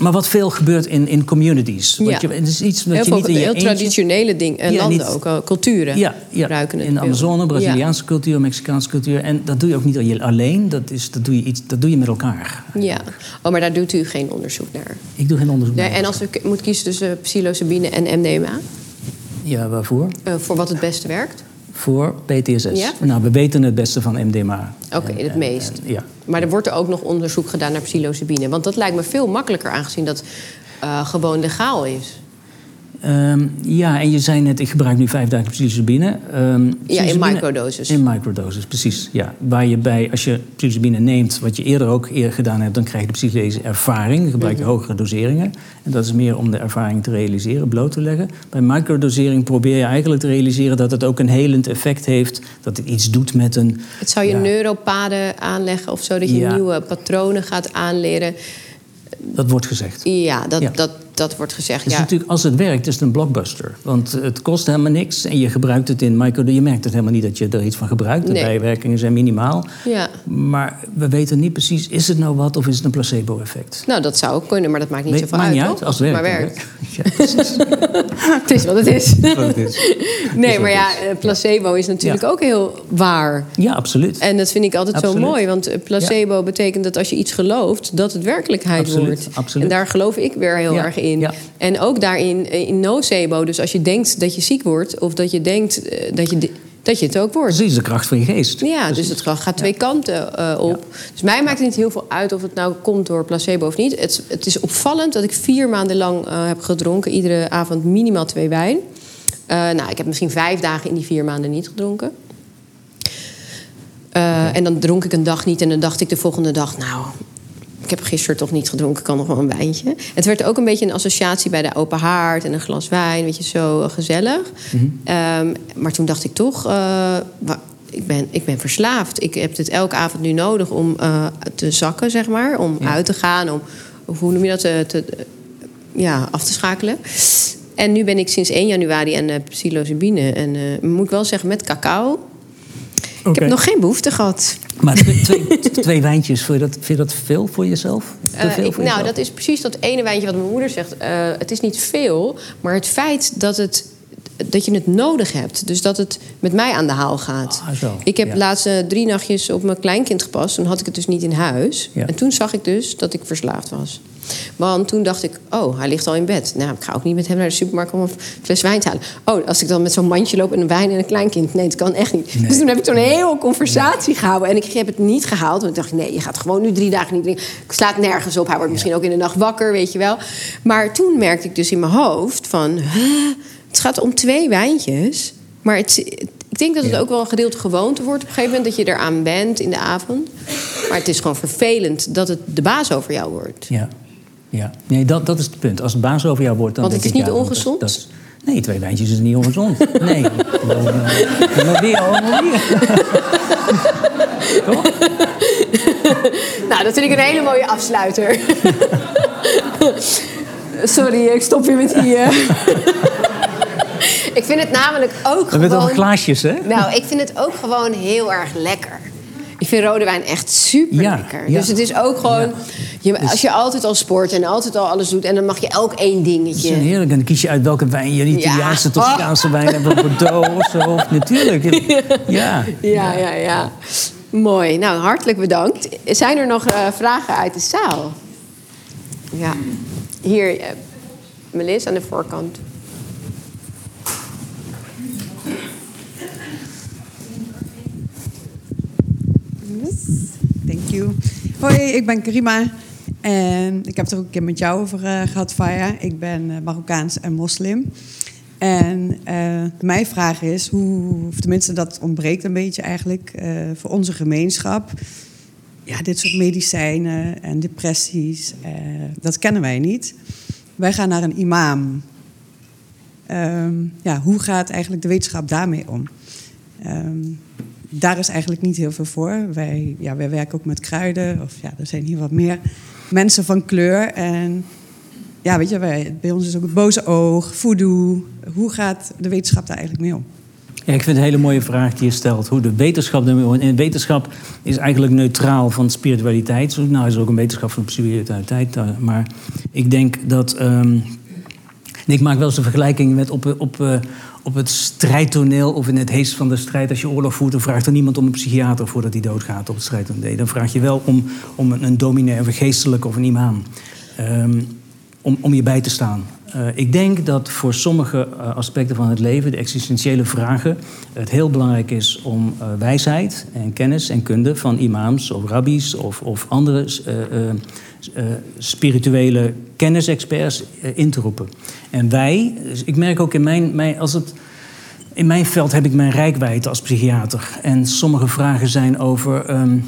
Maar wat veel gebeurt in, in communities. Ja. Je, het is iets wat Heel je niet in je heel eentje- traditionele dingen, Ja, landen niet- ook, al, culturen Ja, ja. gebruiken het in de. Amazone. Braziliaanse cultuur, Mexicaanse cultuur. En dat doe je ook niet al- alleen, dat, is, dat, doe, je iets, dat doe je met elkaar. Ja, oh, maar daar doet u geen onderzoek naar. Ik doe geen onderzoek Nee, naar. en als u k- moet kiezen tussen psilocybine en MDMA, Ja, waarvoor? eh, voor wat het beste werkt? Voor PTSS. Ja? Nou, we weten het beste van MDMA. Oké, het meest. en- ja. Maar er wordt er ook nog onderzoek gedaan naar psilocybine. Want dat lijkt me veel makkelijker aangezien dat eh, gewoon legaal is. Ehm, ja, en je zei net, ik gebruik nu vijf dagen psilocybine. Ehm, Ja, in microdoses. In microdoses, precies. Ja. Waar je bij, als je psilocybine neemt, wat je eerder ook eerder gedaan hebt, dan krijg je de psychedelische ervaring. Dan gebruik je Mhm. hogere doseringen. En dat is meer om de ervaring te realiseren, bloot te leggen. Bij microdosering probeer je eigenlijk te realiseren dat het ook een helend effect heeft. Dat het iets doet met een. Het zou je Ja. neuropaden aanleggen of zo, dat je Ja. nieuwe patronen gaat aanleren. Dat wordt gezegd. Ja, dat, Ja. Dat, dat wordt gezegd. Dus ja. natuurlijk, als het werkt, is het een blockbuster. Want het kost helemaal niks en je gebruikt het in micro. Je merkt het helemaal niet dat je er iets van gebruikt. De Nee. bijwerkingen zijn minimaal. ja. Maar we weten niet precies, is het nou wat of is het een placebo-effect? Nou, dat zou ook kunnen, maar dat maakt niet zoveel maakt uit, niet toch? uit, als het maar werkt. Ja, precies. Het is wat het is. Wat het is. Nee, maar het ja, is. eh, placebo is natuurlijk Ja. ook heel waar. Ja, absoluut. En dat vind ik altijd Absoluut. zo mooi. Want eh, placebo betekent dat als je iets gelooft, dat het werkelijkheid Absoluut, wordt. absoluut. En daar geloof ik weer heel Ja, erg in. Ja. En ook daarin eh, in nocebo. Dus als je denkt dat je ziek wordt, of dat je denkt eh, dat je, dat je het ook wordt. Precies, de kracht van je geest. Ja, dus het gaat twee kanten eh, op. Dus mij maakt het niet heel veel uit of het nou komt door placebo of niet. Het, het is opvallend dat ik vier maanden lang heb gedronken. Iedere avond minimaal twee wijn. Nou, ik heb misschien vijf dagen in die vier maanden niet gedronken. En dan dronk ik een dag niet en dan dacht ik de volgende dag... nou, ik heb gisteren toch niet gedronken, ik kan nog wel een wijntje. Het werd ook een beetje een associatie bij de open haard en een glas wijn, weet je, zo eh, gezellig. Ehm, maar toen dacht ik toch, eh, ik, ben, ik ben verslaafd. Ik heb dit elke avond nu nodig om eh, te zakken, zeg maar. Om uit te gaan, om, hoe noem je dat, te, te- ja, af te schakelen. En nu ben ik sinds 1 januari aan de psilocybine. En moet ik wel zeggen, met cacao. Ik heb nog geen behoefte gehad. Maar twee, twee, twee wijntjes, vind je, dat, vind je dat veel voor jezelf? Te Eh, ik- nou, jezelf? dat is precies dat ene wijntje wat mijn moeder zegt. Eh, het is niet veel, maar het feit dat, het, dat je het nodig hebt. Dus dat het met mij aan de haal gaat. Ah, zo, Ik heb ja. de laatste drie nachtjes op mijn kleinkind gepast. Toen had ik het dus niet in huis. Ja. En toen zag ik dus dat ik verslaafd was. Want toen dacht ik, oh, hij ligt al in bed. Nou, ik ga ook niet met hem naar de supermarkt om een fles wijn te halen. Oh, als ik dan met zo'n mandje loop en een wijn en een kleinkind. Nee, dat kan echt niet. Nee. Dus toen heb ik zo'n hele conversatie gehouden. En ik heb het niet gehaald. Want ik dacht, nee, je gaat gewoon nu drie dagen niet drinken. Ik slaat nergens op. Hij wordt misschien ook in de nacht wakker, weet je wel. Maar toen merkte ik dus in mijn hoofd van... huh, het gaat om twee wijntjes. Maar het, ik denk dat het ook wel een gedeelte gewoonte wordt op een gegeven moment. Dat je eraan bent in de avond. Maar het is gewoon vervelend dat het de baas over jou wordt. Ja, ja. Nee, dat, dat is het punt. Als het baas over jou wordt, dan Want het is ik, niet ja, ongezond? Dat, nee, twee wijntjes is niet ongezond. Nee. Eh, maar weer, allemaal weer. Toch? Nou, dat vind ik een hele mooie afsluiter. Sorry, ik stop weer met die... ik vind het namelijk ook toch gewoon... glaasjes, hè? Nou, ik vind het ook gewoon heel erg lekker. Ik vind rode wijn echt super Ja, lekker. ja. Dus- Dus het is ook gewoon... Je, als je altijd al sport en altijd al alles doet... en dan mag je elk één dingetje... is heerlijk. En dan kies je uit welke wijn je. Niet Ja. Toscaanse wijn hebt. Bordeaux of zo. Natuurlijk. Ja. Ja, ja, ja. Mooi. Nou, hartelijk bedankt. Zijn er nog eh, vragen uit de zaal? Ja. Hier, eh, Melis aan de voorkant. Thank you. Hoi, ik ben Karima. En ik heb het er ook een keer met jou over eh, gehad, Faya. Ik ben eh, Marokkaans en moslim. En eh, mijn vraag is, hoe, of tenminste dat ontbreekt een beetje eigenlijk voor onze gemeenschap. Ja, dit soort medicijnen en depressies, dat kennen wij niet. Wij gaan naar een imam. Ehm, ja, hoe gaat eigenlijk de wetenschap daarmee om? Ehm, daar is eigenlijk niet heel veel voor. Wij, ja, wij werken ook met kruiden. Of ja, er zijn hier wat meer mensen van kleur. En ja, weet je, wij, bij ons is ook het boze oog, voodoo. Hoe gaat de wetenschap daar eigenlijk mee om? Ja, ik vind het een hele mooie vraag die je stelt. Hoe de wetenschap ermee En wetenschap is eigenlijk neutraal van spiritualiteit. Nou is ook een wetenschap van spiritualiteit. eh, Maar ik denk dat... ehm, ik maak wel eens een vergelijking met op, op, eh, op het strijdtoneel of in het heest van de strijd. Als je oorlog voert, dan vraagt er niemand om een psychiater voordat hij doodgaat op het strijdtoneel. Dan vraag je wel om, om een, een dominee of een geestelijke of een imam. Ehm, om, om je bij te staan. Eh, ik denk dat voor sommige eh, aspecten van het leven, de existentiële vragen, het heel belangrijk is om eh, wijsheid en kennis en kunde van imams of rabbies of, of andere spirituele kennisexperts in te roepen. En wij, dus ik merk ook in mijn, als het. In mijn veld heb ik mijn rijkwijde als psychiater. En sommige vragen zijn over. ehm,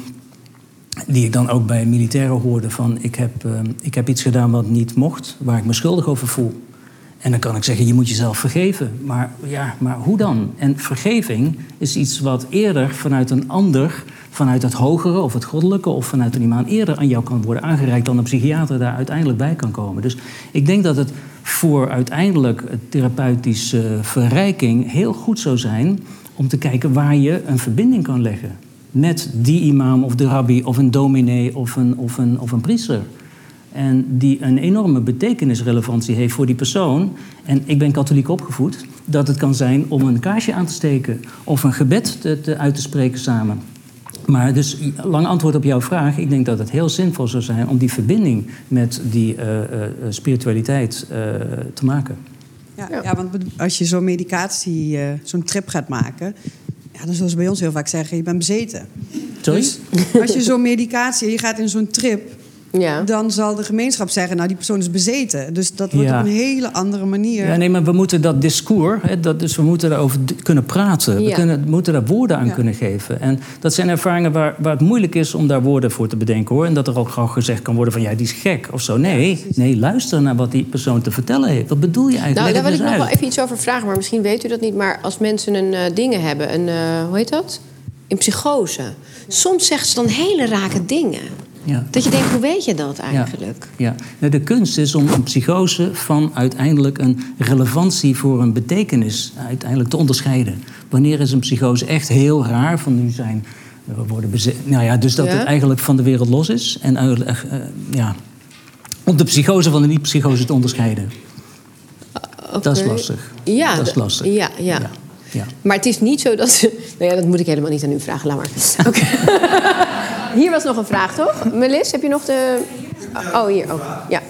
die ik dan ook bij militairen hoorde van ik heb, ehm, ik heb iets gedaan wat niet mocht, waar ik me schuldig over voel. En dan kan ik zeggen, je moet jezelf vergeven. Maar, ja, maar hoe dan? En vergeving is iets wat eerder vanuit een ander, vanuit het hogere of het goddelijke of vanuit een imaan eerder aan jou kan worden aangereikt dan een psychiater daar uiteindelijk bij kan komen. Dus ik denk dat het voor uiteindelijk therapeutische verrijking heel goed zou zijn om te kijken waar je een verbinding kan leggen met die imam of de rabbi of een dominee of een, of een, of een priester. En die een enorme betekenisrelevantie heeft voor die persoon. En ik ben katholiek opgevoed. Dat het kan zijn om een kaarsje aan te steken of een gebed te, te uit te spreken samen. Maar dus, lang antwoord op jouw vraag. Ik denk dat het heel zinvol zou zijn om die verbinding met die eh, eh, spiritualiteit eh, te maken. Ja, Ja. want als je zo'n medicatie, zo'n trip gaat maken... Ja, dan ze bij ons heel vaak zeggen, je bent bezeten. Sorry? Dus als je zo'n medicatie, je gaat in zo'n trip... Ja. dan zal de gemeenschap zeggen, nou die persoon is bezeten. Dus dat wordt Ja. op een hele andere manier. Ja, nee, maar we moeten dat discours, hè, dat, dus we moeten daarover kunnen praten. We Ja. kunnen, moeten daar woorden aan Ja. kunnen geven. En dat zijn ervaringen waar, waar het moeilijk is om daar woorden voor te bedenken hoor. En dat er ook gewoon gezegd kan worden van ja, die is gek of zo. Nee, nee luister naar wat die persoon te vertellen heeft. Wat bedoel je eigenlijk? Nou, daar wil ik nog uit. wel even iets over vragen, maar misschien weet u dat niet. Maar als mensen een eh, dingen hebben, een, eh, hoe heet dat? Een psychose. Soms zeggen ze dan hele rake dingen. Ja. Dat je denkt, hoe weet je dat eigenlijk? Ja, nou, de kunst is om een psychose van uiteindelijk een relevantie voor een betekenis uiteindelijk te onderscheiden. Wanneer is een psychose echt heel raar? Van nu zijn we worden bezet. Nou ja, dus dat Ja. het eigenlijk van de wereld los is. En eigenlijk, eh, ja, om de psychose van de niet-psychose te onderscheiden. Dat is lastig. Ja, dat is lastig. Ja, ja. Ja. ja. Maar het is niet zo dat ze... Nou ja, dat moet ik helemaal niet aan u vragen, laat maar. Oké. Hier was nog een vraag, toch? Melis, heb je nog de... Oh, hier ook. Ja.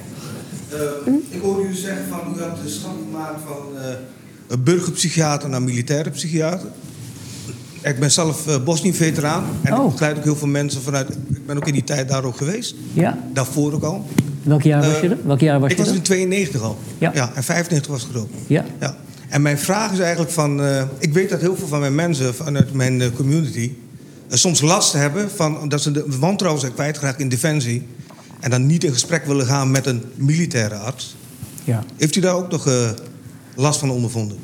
Eh, Ik hoorde u zeggen van u had de stap gemaakt van eh, een burgerpsychiater naar militaire psychiater. Ik ben zelf eh Bosnië-veteraan en Oh. ik begeleid ook heel veel mensen vanuit. Ik ben ook in die tijd daar ook geweest. Ja. Daarvoor ook al. Welk jaar was je er? Welk jaar was ik je was er? in 92 al. Ja. en 95 was gedoopt. Ja. Ja. En mijn vraag is eigenlijk van... eh, ik weet dat heel veel van mijn mensen vanuit mijn eh, community... eh, soms last hebben van dat ze de wantrouwen zijn kwijtgeraakt in defensie... en dan niet in gesprek willen gaan met een militaire arts. ja. Heeft u daar ook nog last van ondervonden?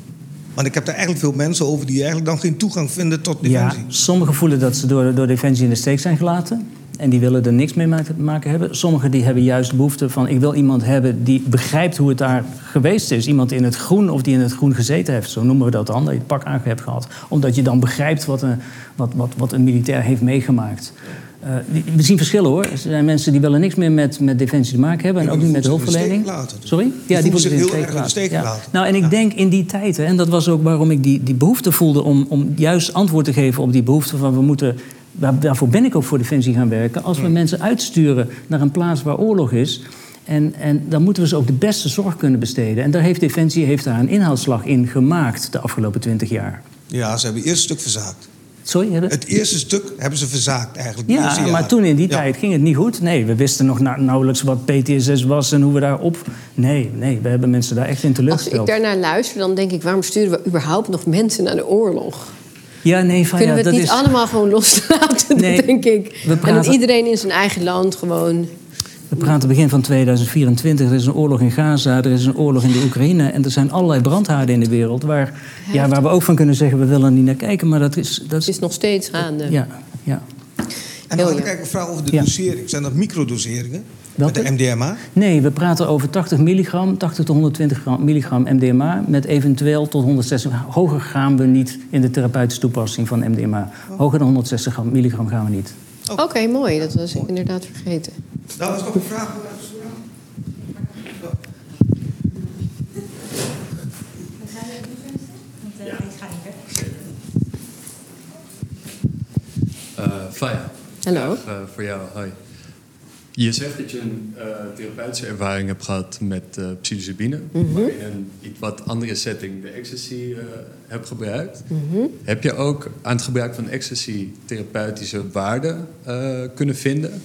Want ik heb daar eigenlijk veel mensen over die eigenlijk dan geen toegang vinden tot Ja, defensie. sommigen voelen dat ze door, door Defensie in de steek zijn gelaten. En die willen er niks mee maken hebben. Sommigen die hebben juist behoefte van... ik wil iemand hebben die begrijpt hoe het daar geweest is. Iemand in het groen of die in het groen gezeten heeft. Zo noemen we dat dan, dat je het pak aan hebt gehad. Omdat je dan begrijpt wat een, wat, wat, wat een militair heeft meegemaakt. Eh, die- we zien verschillen hoor. Er zijn mensen die willen niks meer met, met defensie te maken hebben. En Ja, ook die niet met zich hulpverlening. gelaten. Sorry? Die voelen voelen zich in de heel erg in de steek Ja. gelaten. Nou, en ik Ja. denk in die tijd, hè, en dat was ook waarom ik die, die behoefte voelde om, om juist antwoord te geven op die behoefte van we moeten. Daar, daarvoor ben ik ook voor Defensie gaan werken. Als we mensen uitsturen naar een plaats waar oorlog is. En, en dan moeten we ze ook de beste zorg kunnen besteden. En daar heeft Defensie heeft daar een inhaalslag in gemaakt de afgelopen twintig jaar. Ja, ze hebben het eerste stuk verzaakt. Sorry, hè? Het eerste stuk hebben ze verzaakt eigenlijk. Ja, maar jaren. toen in die Ja. tijd ging het niet goed. Nee, we wisten nog na- nauwelijks wat PTSS was en hoe we daarop. Nee, nee, we hebben mensen daar echt in Als ik teleurgesteld. daarnaar luister, dan denk ik... waarom sturen we überhaupt nog mensen naar de oorlog? Ja, nee, van Kunnen ja, we het dat niet is... allemaal gewoon loslaten, Nee, denk ik? we En praten- dat iedereen in zijn eigen land gewoon... We praten begin van 2024. Er is een oorlog in Gaza, er is een oorlog in de Oekraïne. En er zijn allerlei brandhaarden in de wereld. Waar, ja, waar we ook van kunnen zeggen, we willen er niet naar kijken. Maar dat is. Dat Het is is nog steeds gaande. ja, ja. En dan had ik eigenlijk een vraag over de Ja. dosering. Zijn dat microdoseringen? Met de MDMA? Nee, we praten over 80 milligram, 80 tot 120 milligram MDMA... met eventueel tot 160. Hoger gaan we niet in de therapeutische toepassing van MDMA. Hoger dan 160 milligram gaan we niet. Oké, mooi. Dat was ik inderdaad vergeten. Dat was nog een vraag. Uh, Faya. Hallo. Uh, voor jou, hoi. Je zegt dat je een uh, therapeutische ervaring hebt gehad met uh, psilocybine. Mhm. Maar in een iets wat andere setting de ecstasy uh, hebt gebruikt. Mhm. Heb je ook aan het gebruik van ecstasy therapeutische waarde kunnen vinden?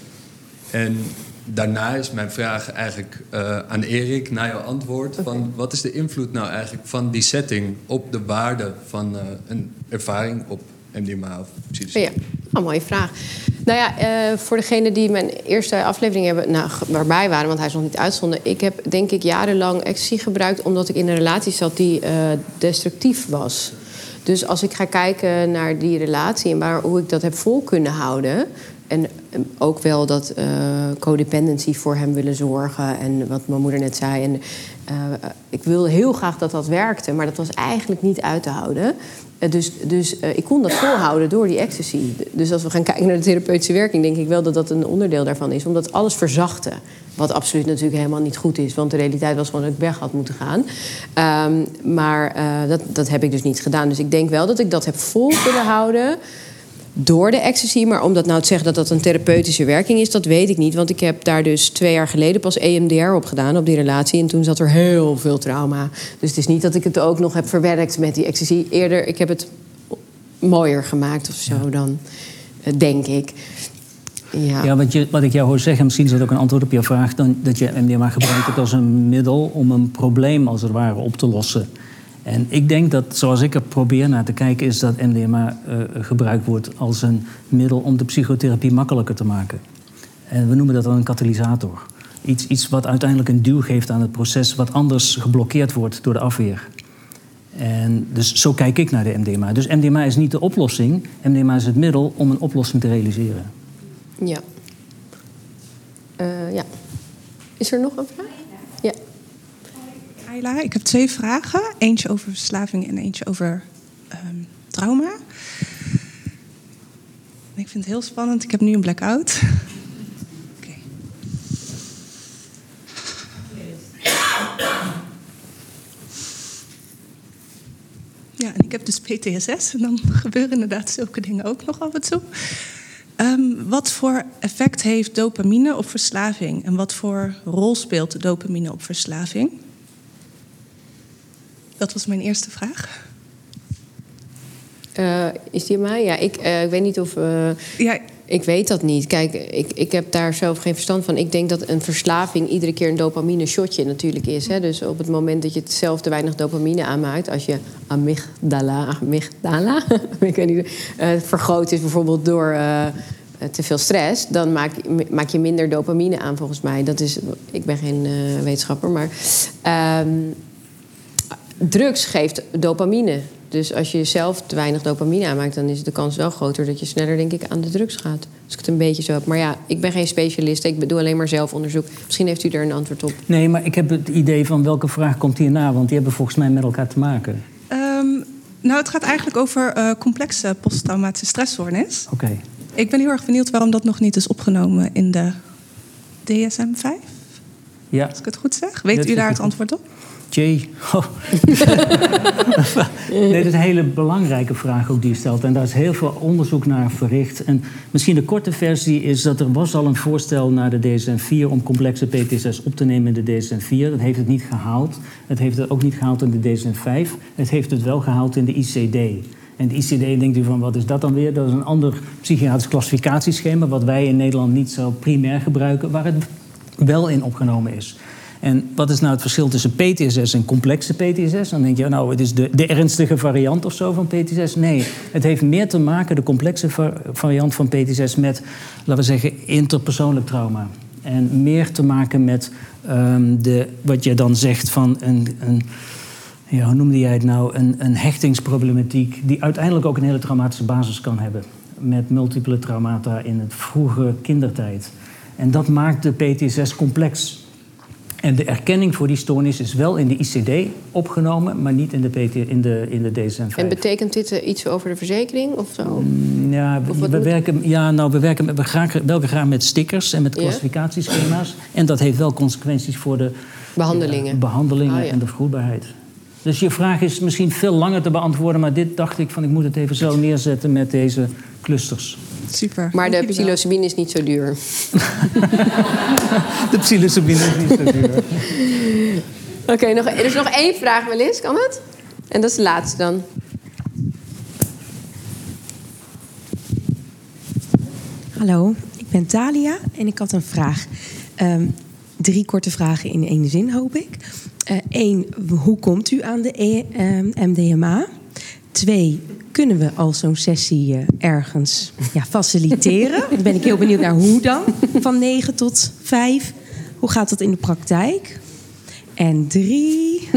En daarna is mijn vraag eigenlijk aan Erik, naar jouw antwoord. Van wat is de invloed nou eigenlijk van die setting op de waarde van een ervaring op MDMA of psilocybine? Ja, een mooie vraag. Nou ja, uh, voor degenen die mijn eerste aflevering hebben, nou, waarbij waren, want hij is nog niet uitgezonden. Ik heb denk ik jarenlang ecstasy gebruikt omdat ik in een relatie zat die uh, destructief was. Dus als ik ga kijken naar die relatie en waar, hoe ik dat heb vol kunnen houden. En ook wel dat uh, codependency voor hem willen zorgen. En wat mijn moeder net zei. En, uh, ik wilde heel graag dat dat werkte, maar dat was eigenlijk niet uit te houden. Uh, dus dus ik kon dat volhouden door die ecstasy. Dus als we gaan kijken naar de therapeutische werking, denk ik wel dat dat een onderdeel daarvan is. Omdat alles verzachte. Wat absoluut natuurlijk helemaal niet goed is. Want de realiteit was gewoon dat ik weg had moeten gaan. Um, maar dat, dat heb ik dus niet gedaan. Dus ik denk wel dat ik dat heb vol kunnen houden door de ecstasy. Maar om dat nou te zeggen dat dat een therapeutische werking is, dat weet ik niet. Want ik heb daar dus twee jaar geleden pas EMDR op gedaan, op die relatie. En toen zat er heel veel trauma. Dus het is niet dat ik het ook nog heb verwerkt met die ecstasy. Eerder, ik heb het mooier gemaakt of zo dan, denk ik. Ja, ja wat, je, wat ik jou hoor zeggen, misschien is dat ook een antwoord op jouw vraag... Dan, dat je MDMA gebruikt ook als een middel om een probleem als het ware op te lossen. En ik denk dat, zoals ik er probeer naar te kijken, is dat MDMA uh, gebruikt wordt als een middel om de psychotherapie makkelijker te maken. En we noemen dat dan een katalysator. Iets, iets wat uiteindelijk een duw geeft aan het proces, wat anders geblokkeerd wordt door de afweer. En dus zo kijk ik naar de MDMA. Dus MDMA is niet de oplossing, MDMA is het middel om een oplossing te realiseren. Ja. Uh, ja. Is er nog een vraag? Ik heb twee vragen. Eentje over verslaving en eentje over um, trauma. Ik vind het heel spannend. Ik heb nu een blackout. Ja, en ik heb dus PTSS. En dan gebeuren inderdaad zulke dingen ook nog af en toe. Um, wat voor effect heeft dopamine op verslaving? En wat voor rol speelt dopamine op verslaving? Dat was mijn eerste vraag. Uh, is die mij? Ja, ik, uh, ik weet niet of. Uh, ja. Ik weet dat niet. Kijk, ik, ik heb daar zelf geen verstand van. Ik denk dat een verslaving iedere keer een dopamine shotje natuurlijk is. Hè? Dus op het moment dat je het zelf te weinig dopamine aanmaakt, als je amygdala, amygdala ik weet niet, vergroot is bijvoorbeeld door te veel stress, dan maak, maak je minder dopamine aan volgens mij. Dat is, ik ben geen wetenschapper, maar. Um, drugs geeft dopamine. Dus als je zelf te weinig dopamine aanmaakt, dan is de kans wel groter dat je sneller, denk ik, aan de drugs gaat. Als ik het een beetje zo heb. Maar ja, ik ben geen specialist. Ik doe alleen maar zelfonderzoek. Misschien heeft u er een antwoord op. Nee, maar ik heb het idee van welke vraag komt hierna, want die hebben volgens mij met elkaar te maken. Um, nou, het gaat eigenlijk over uh, complexe posttraumatische stressstoornis. Oké. Okay. Ik ben heel erg benieuwd waarom dat nog niet is opgenomen in de DSM-5. Ja. Als ik het goed zeg. Weet Dat u daar het antwoord op? Jay. Oh. nee, dat is een hele belangrijke vraag ook die je stelt. En daar is heel veel onderzoek naar verricht. En misschien de korte versie is dat er was al een voorstel naar de DSM-4... om complexe PTSS op te nemen in de DSM-4. Dat heeft het niet gehaald. Het heeft het ook niet gehaald in de DSM-5. Het heeft het wel gehaald in de ICD. En de ICD denkt u van, wat is dat dan weer? Dat is een ander psychiatrisch klassificatieschema... wat wij in Nederland niet zo primair gebruiken... waar het wel in opgenomen is. En wat is nou het verschil tussen PTSS en complexe PTSS? Dan denk je, nou, het is de, de ernstige variant of zo van PTSS. Nee, het heeft meer te maken, de complexe variant van PTSS, met, laten we zeggen, interpersoonlijk trauma. En meer te maken met um, de, wat je dan zegt van een, een ja, hoe noemde jij het nou, een, een hechtingsproblematiek... die uiteindelijk ook een hele traumatische basis kan hebben. Met multiple traumata in het vroege kindertijd. En dat maakt de PTSS complex. En de erkenning voor die stoornis is wel in de ICD opgenomen, maar niet in de, PT, in de, in de DSM-5. En betekent dit uh, iets over de verzekering of zo? Mm, ja, Of we, werken, ja, nou, we werken met, we graag, welke graag met stickers en met Ja. klassificatieschema's. En dat heeft wel consequenties voor de Behandelingen. eh, behandelingen Oh, ja. en de vergoedbaarheid. Dus je vraag is misschien veel langer te beantwoorden, maar dit dacht ik van ik moet het even zo neerzetten met deze clusters. Super. Maar de wel. psilocybine is niet zo duur. De psilocybine is niet zo duur. Oké, nog, er is nog één vraag, Melis. Kan het? En dat is de laatste dan. Hallo, ik ben Talia en ik had een vraag. Ehm, drie korte vragen in één zin, hoop ik. Eén, hoe komt u aan de E- ehm, MDMA? Twee, kunnen we al zo'n sessie eh, ergens ja, faciliteren? Dan ben ik heel benieuwd naar hoe dan, van 9 tot 5. Hoe gaat dat in de praktijk? En drie,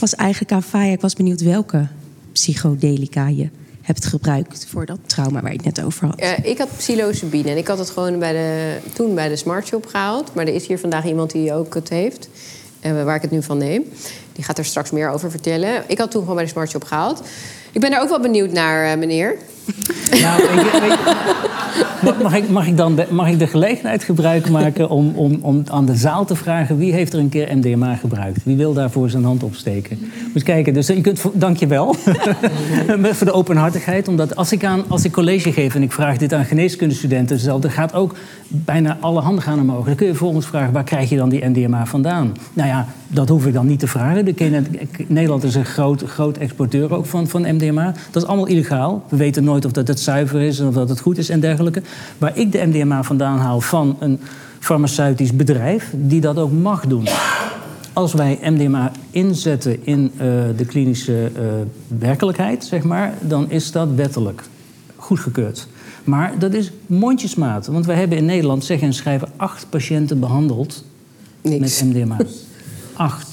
was eigenlijk aan ik was benieuwd welke psychodelica je hebt gebruikt voor dat trauma waar je het net over had. Eh, ik had psilocybine en ik had het gewoon bij de, toen bij de Smart Shop gehaald. Maar er is hier vandaag iemand die ook het heeft, waar ik het nu van neem. Die gaat er straks meer over vertellen. Ik had toen gewoon bij de Smart Shop gehaald. Ik ben daar ook wel benieuwd naar, eh, meneer. Mag, ik, mag, ik dan de, mag ik de gelegenheid gebruik maken om, om, om aan de zaal te vragen... wie heeft er een keer MDMA gebruikt? Wie wil daarvoor zijn hand opsteken? Moet kijken, dus je kunt, dank je wel voor de openhartigheid. Omdat als ik, aan, als ik college geef en ik vraag dit aan geneeskundestudenten... zelf, dan gaat ook bijna alle handen gaan omhoog. Dan kun je volgens vragen, waar krijg je dan die MDMA vandaan? Nou ja, dat hoef ik dan niet te vragen. De, Nederland is een groot, groot exporteur ook van, van MDMA. Dat is allemaal illegaal. We weten nooit of dat het zuiver is en of dat het goed is en dergelijke. Waar ik de MDMA vandaan haal van een farmaceutisch bedrijf... die dat ook mag doen. Als wij MDMA inzetten in eh, de klinische eh, werkelijkheid, zeg maar... dan is dat wettelijk goedgekeurd. Maar dat is mondjesmaat. Want we hebben in Nederland, zeggen en schrijven... acht patiënten behandeld Niks. met MDMA. Acht.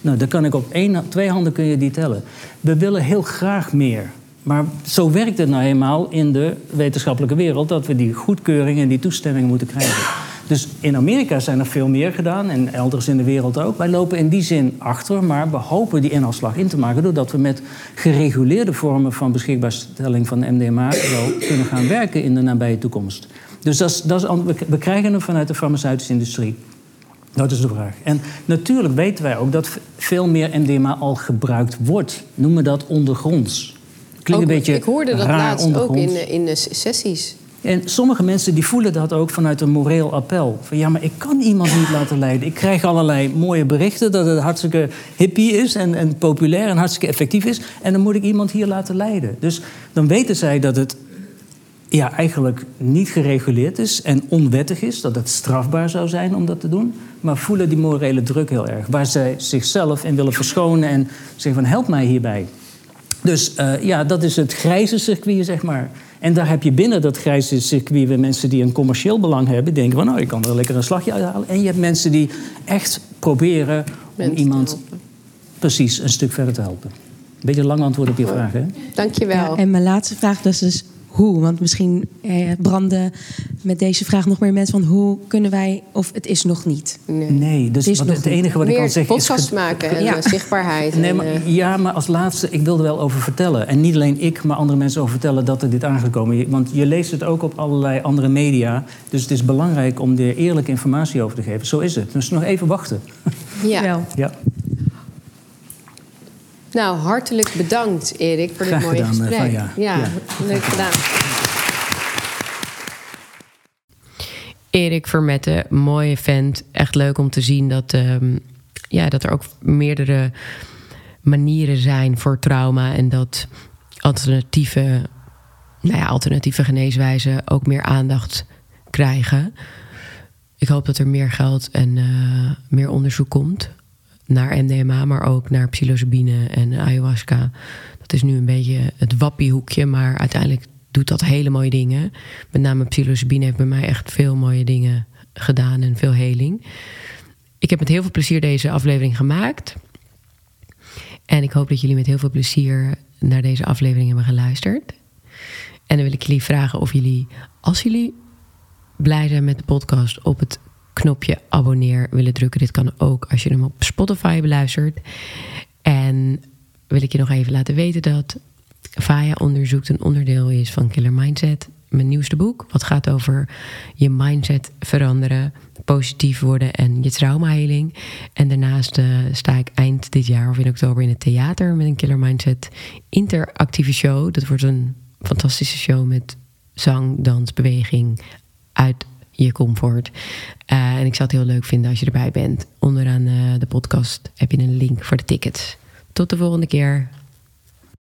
Nou, dan kan ik op één, twee handen kun je die tellen. We willen heel graag meer. Maar zo werkt het nou eenmaal in de wetenschappelijke wereld... dat we die goedkeuring en die toestemming moeten krijgen. Dus in Amerika zijn er veel meer gedaan en elders in de wereld ook. Wij lopen in die zin achter, maar we hopen die inhaalslag in te maken... doordat we met gereguleerde vormen van beschikbaarstelling van MDMA... wel kunnen gaan werken in de nabije toekomst. Dus dat is, we- krijgen hem vanuit de farmaceutische industrie. Dat is de vraag. En natuurlijk weten wij ook dat veel meer MDMA al gebruikt wordt. Noemen dat ondergronds. Klinkt Ook- een beetje ik hoorde dat raar laatst ook in, in de sessies. En sommige mensen die voelen dat ook vanuit een moreel appel. Van ja, maar ik kan iemand niet laten leiden. Ik krijg allerlei mooie berichten dat het hartstikke hippie is en, en populair en hartstikke effectief is. En dan moet ik iemand hier laten leiden. Dus dan weten zij dat het ja, eigenlijk niet gereguleerd is en onwettig is. Dat het strafbaar zou zijn om dat te doen. Maar voelen die morele druk heel erg. Waar zij zichzelf in willen verschonen en zeggen van help mij hierbij. Dus eh, ja, dat is het grijze circuit, zeg maar. En daar heb je binnen dat grijze circuit weer mensen die een commercieel belang hebben. Die denken van nou, ik kan er lekker een slagje uithalen. En je hebt mensen die echt proberen om Mensen iemand precies een stuk verder te helpen. Beetje een lang antwoord op je vraag, hè? Dankjewel. Ja, en mijn laatste vraag dus is hoe? Want misschien eh, branden met deze vraag nog meer mensen van hoe kunnen wij, of het is nog niet. Nee. Nee, dus Het is wat, nog het enige wat ik kan zeggen is... podcast ge- maken en Ja. eh, zichtbaarheid. Nee, en, maar, eh, ja, maar als laatste, ik wilde wel over vertellen. En niet alleen ik, maar andere mensen over vertellen dat er dit aangekomen is. Want je leest het ook op allerlei andere media. Dus het is belangrijk om er eerlijke informatie over te geven. Zo is het. Dus nog even wachten. ja. Wel. Ja. Nou, hartelijk bedankt Erik voor dit mooie gedaan, gesprek. Ja. leuk gedaan. Erik Vermette, mooie vent. Echt leuk om te zien dat, ehm, ja, dat er ook meerdere manieren zijn voor trauma. En dat alternatieve, nou ja, alternatieve geneeswijzen ook meer aandacht krijgen. Ik hoop dat er meer geld en eh, meer onderzoek komt naar MDMA, maar ook naar psilocybine en ayahuasca. Dat is nu een beetje het wappiehoekje, maar uiteindelijk doet dat hele mooie dingen. Met name psilocybine heeft bij mij echt veel mooie dingen gedaan en veel heling. Ik heb met heel veel plezier deze aflevering gemaakt. En ik hoop dat jullie met heel veel plezier naar deze aflevering hebben geluisterd. En dan wil ik jullie vragen of jullie, als jullie blij zijn met de podcast, op het knopje abonneer willen drukken. Dit kan ook als je hem op Spotify beluistert. En wil ik je nog even laten weten dat Faya onderzoekt een onderdeel is van Killer Mindset. Mijn nieuwste boek, wat gaat over je mindset veranderen, positief worden en je traumaheling. En daarnaast uh, sta ik eind dit jaar of in oktober in het theater met een Killer Mindset interactieve show. Dat wordt een fantastische show met zang, dans, beweging uit je comfort. Uh, en ik zou het heel leuk vinden als je erbij bent. Onderaan uh, de podcast heb je een link voor de tickets. Tot de volgende keer.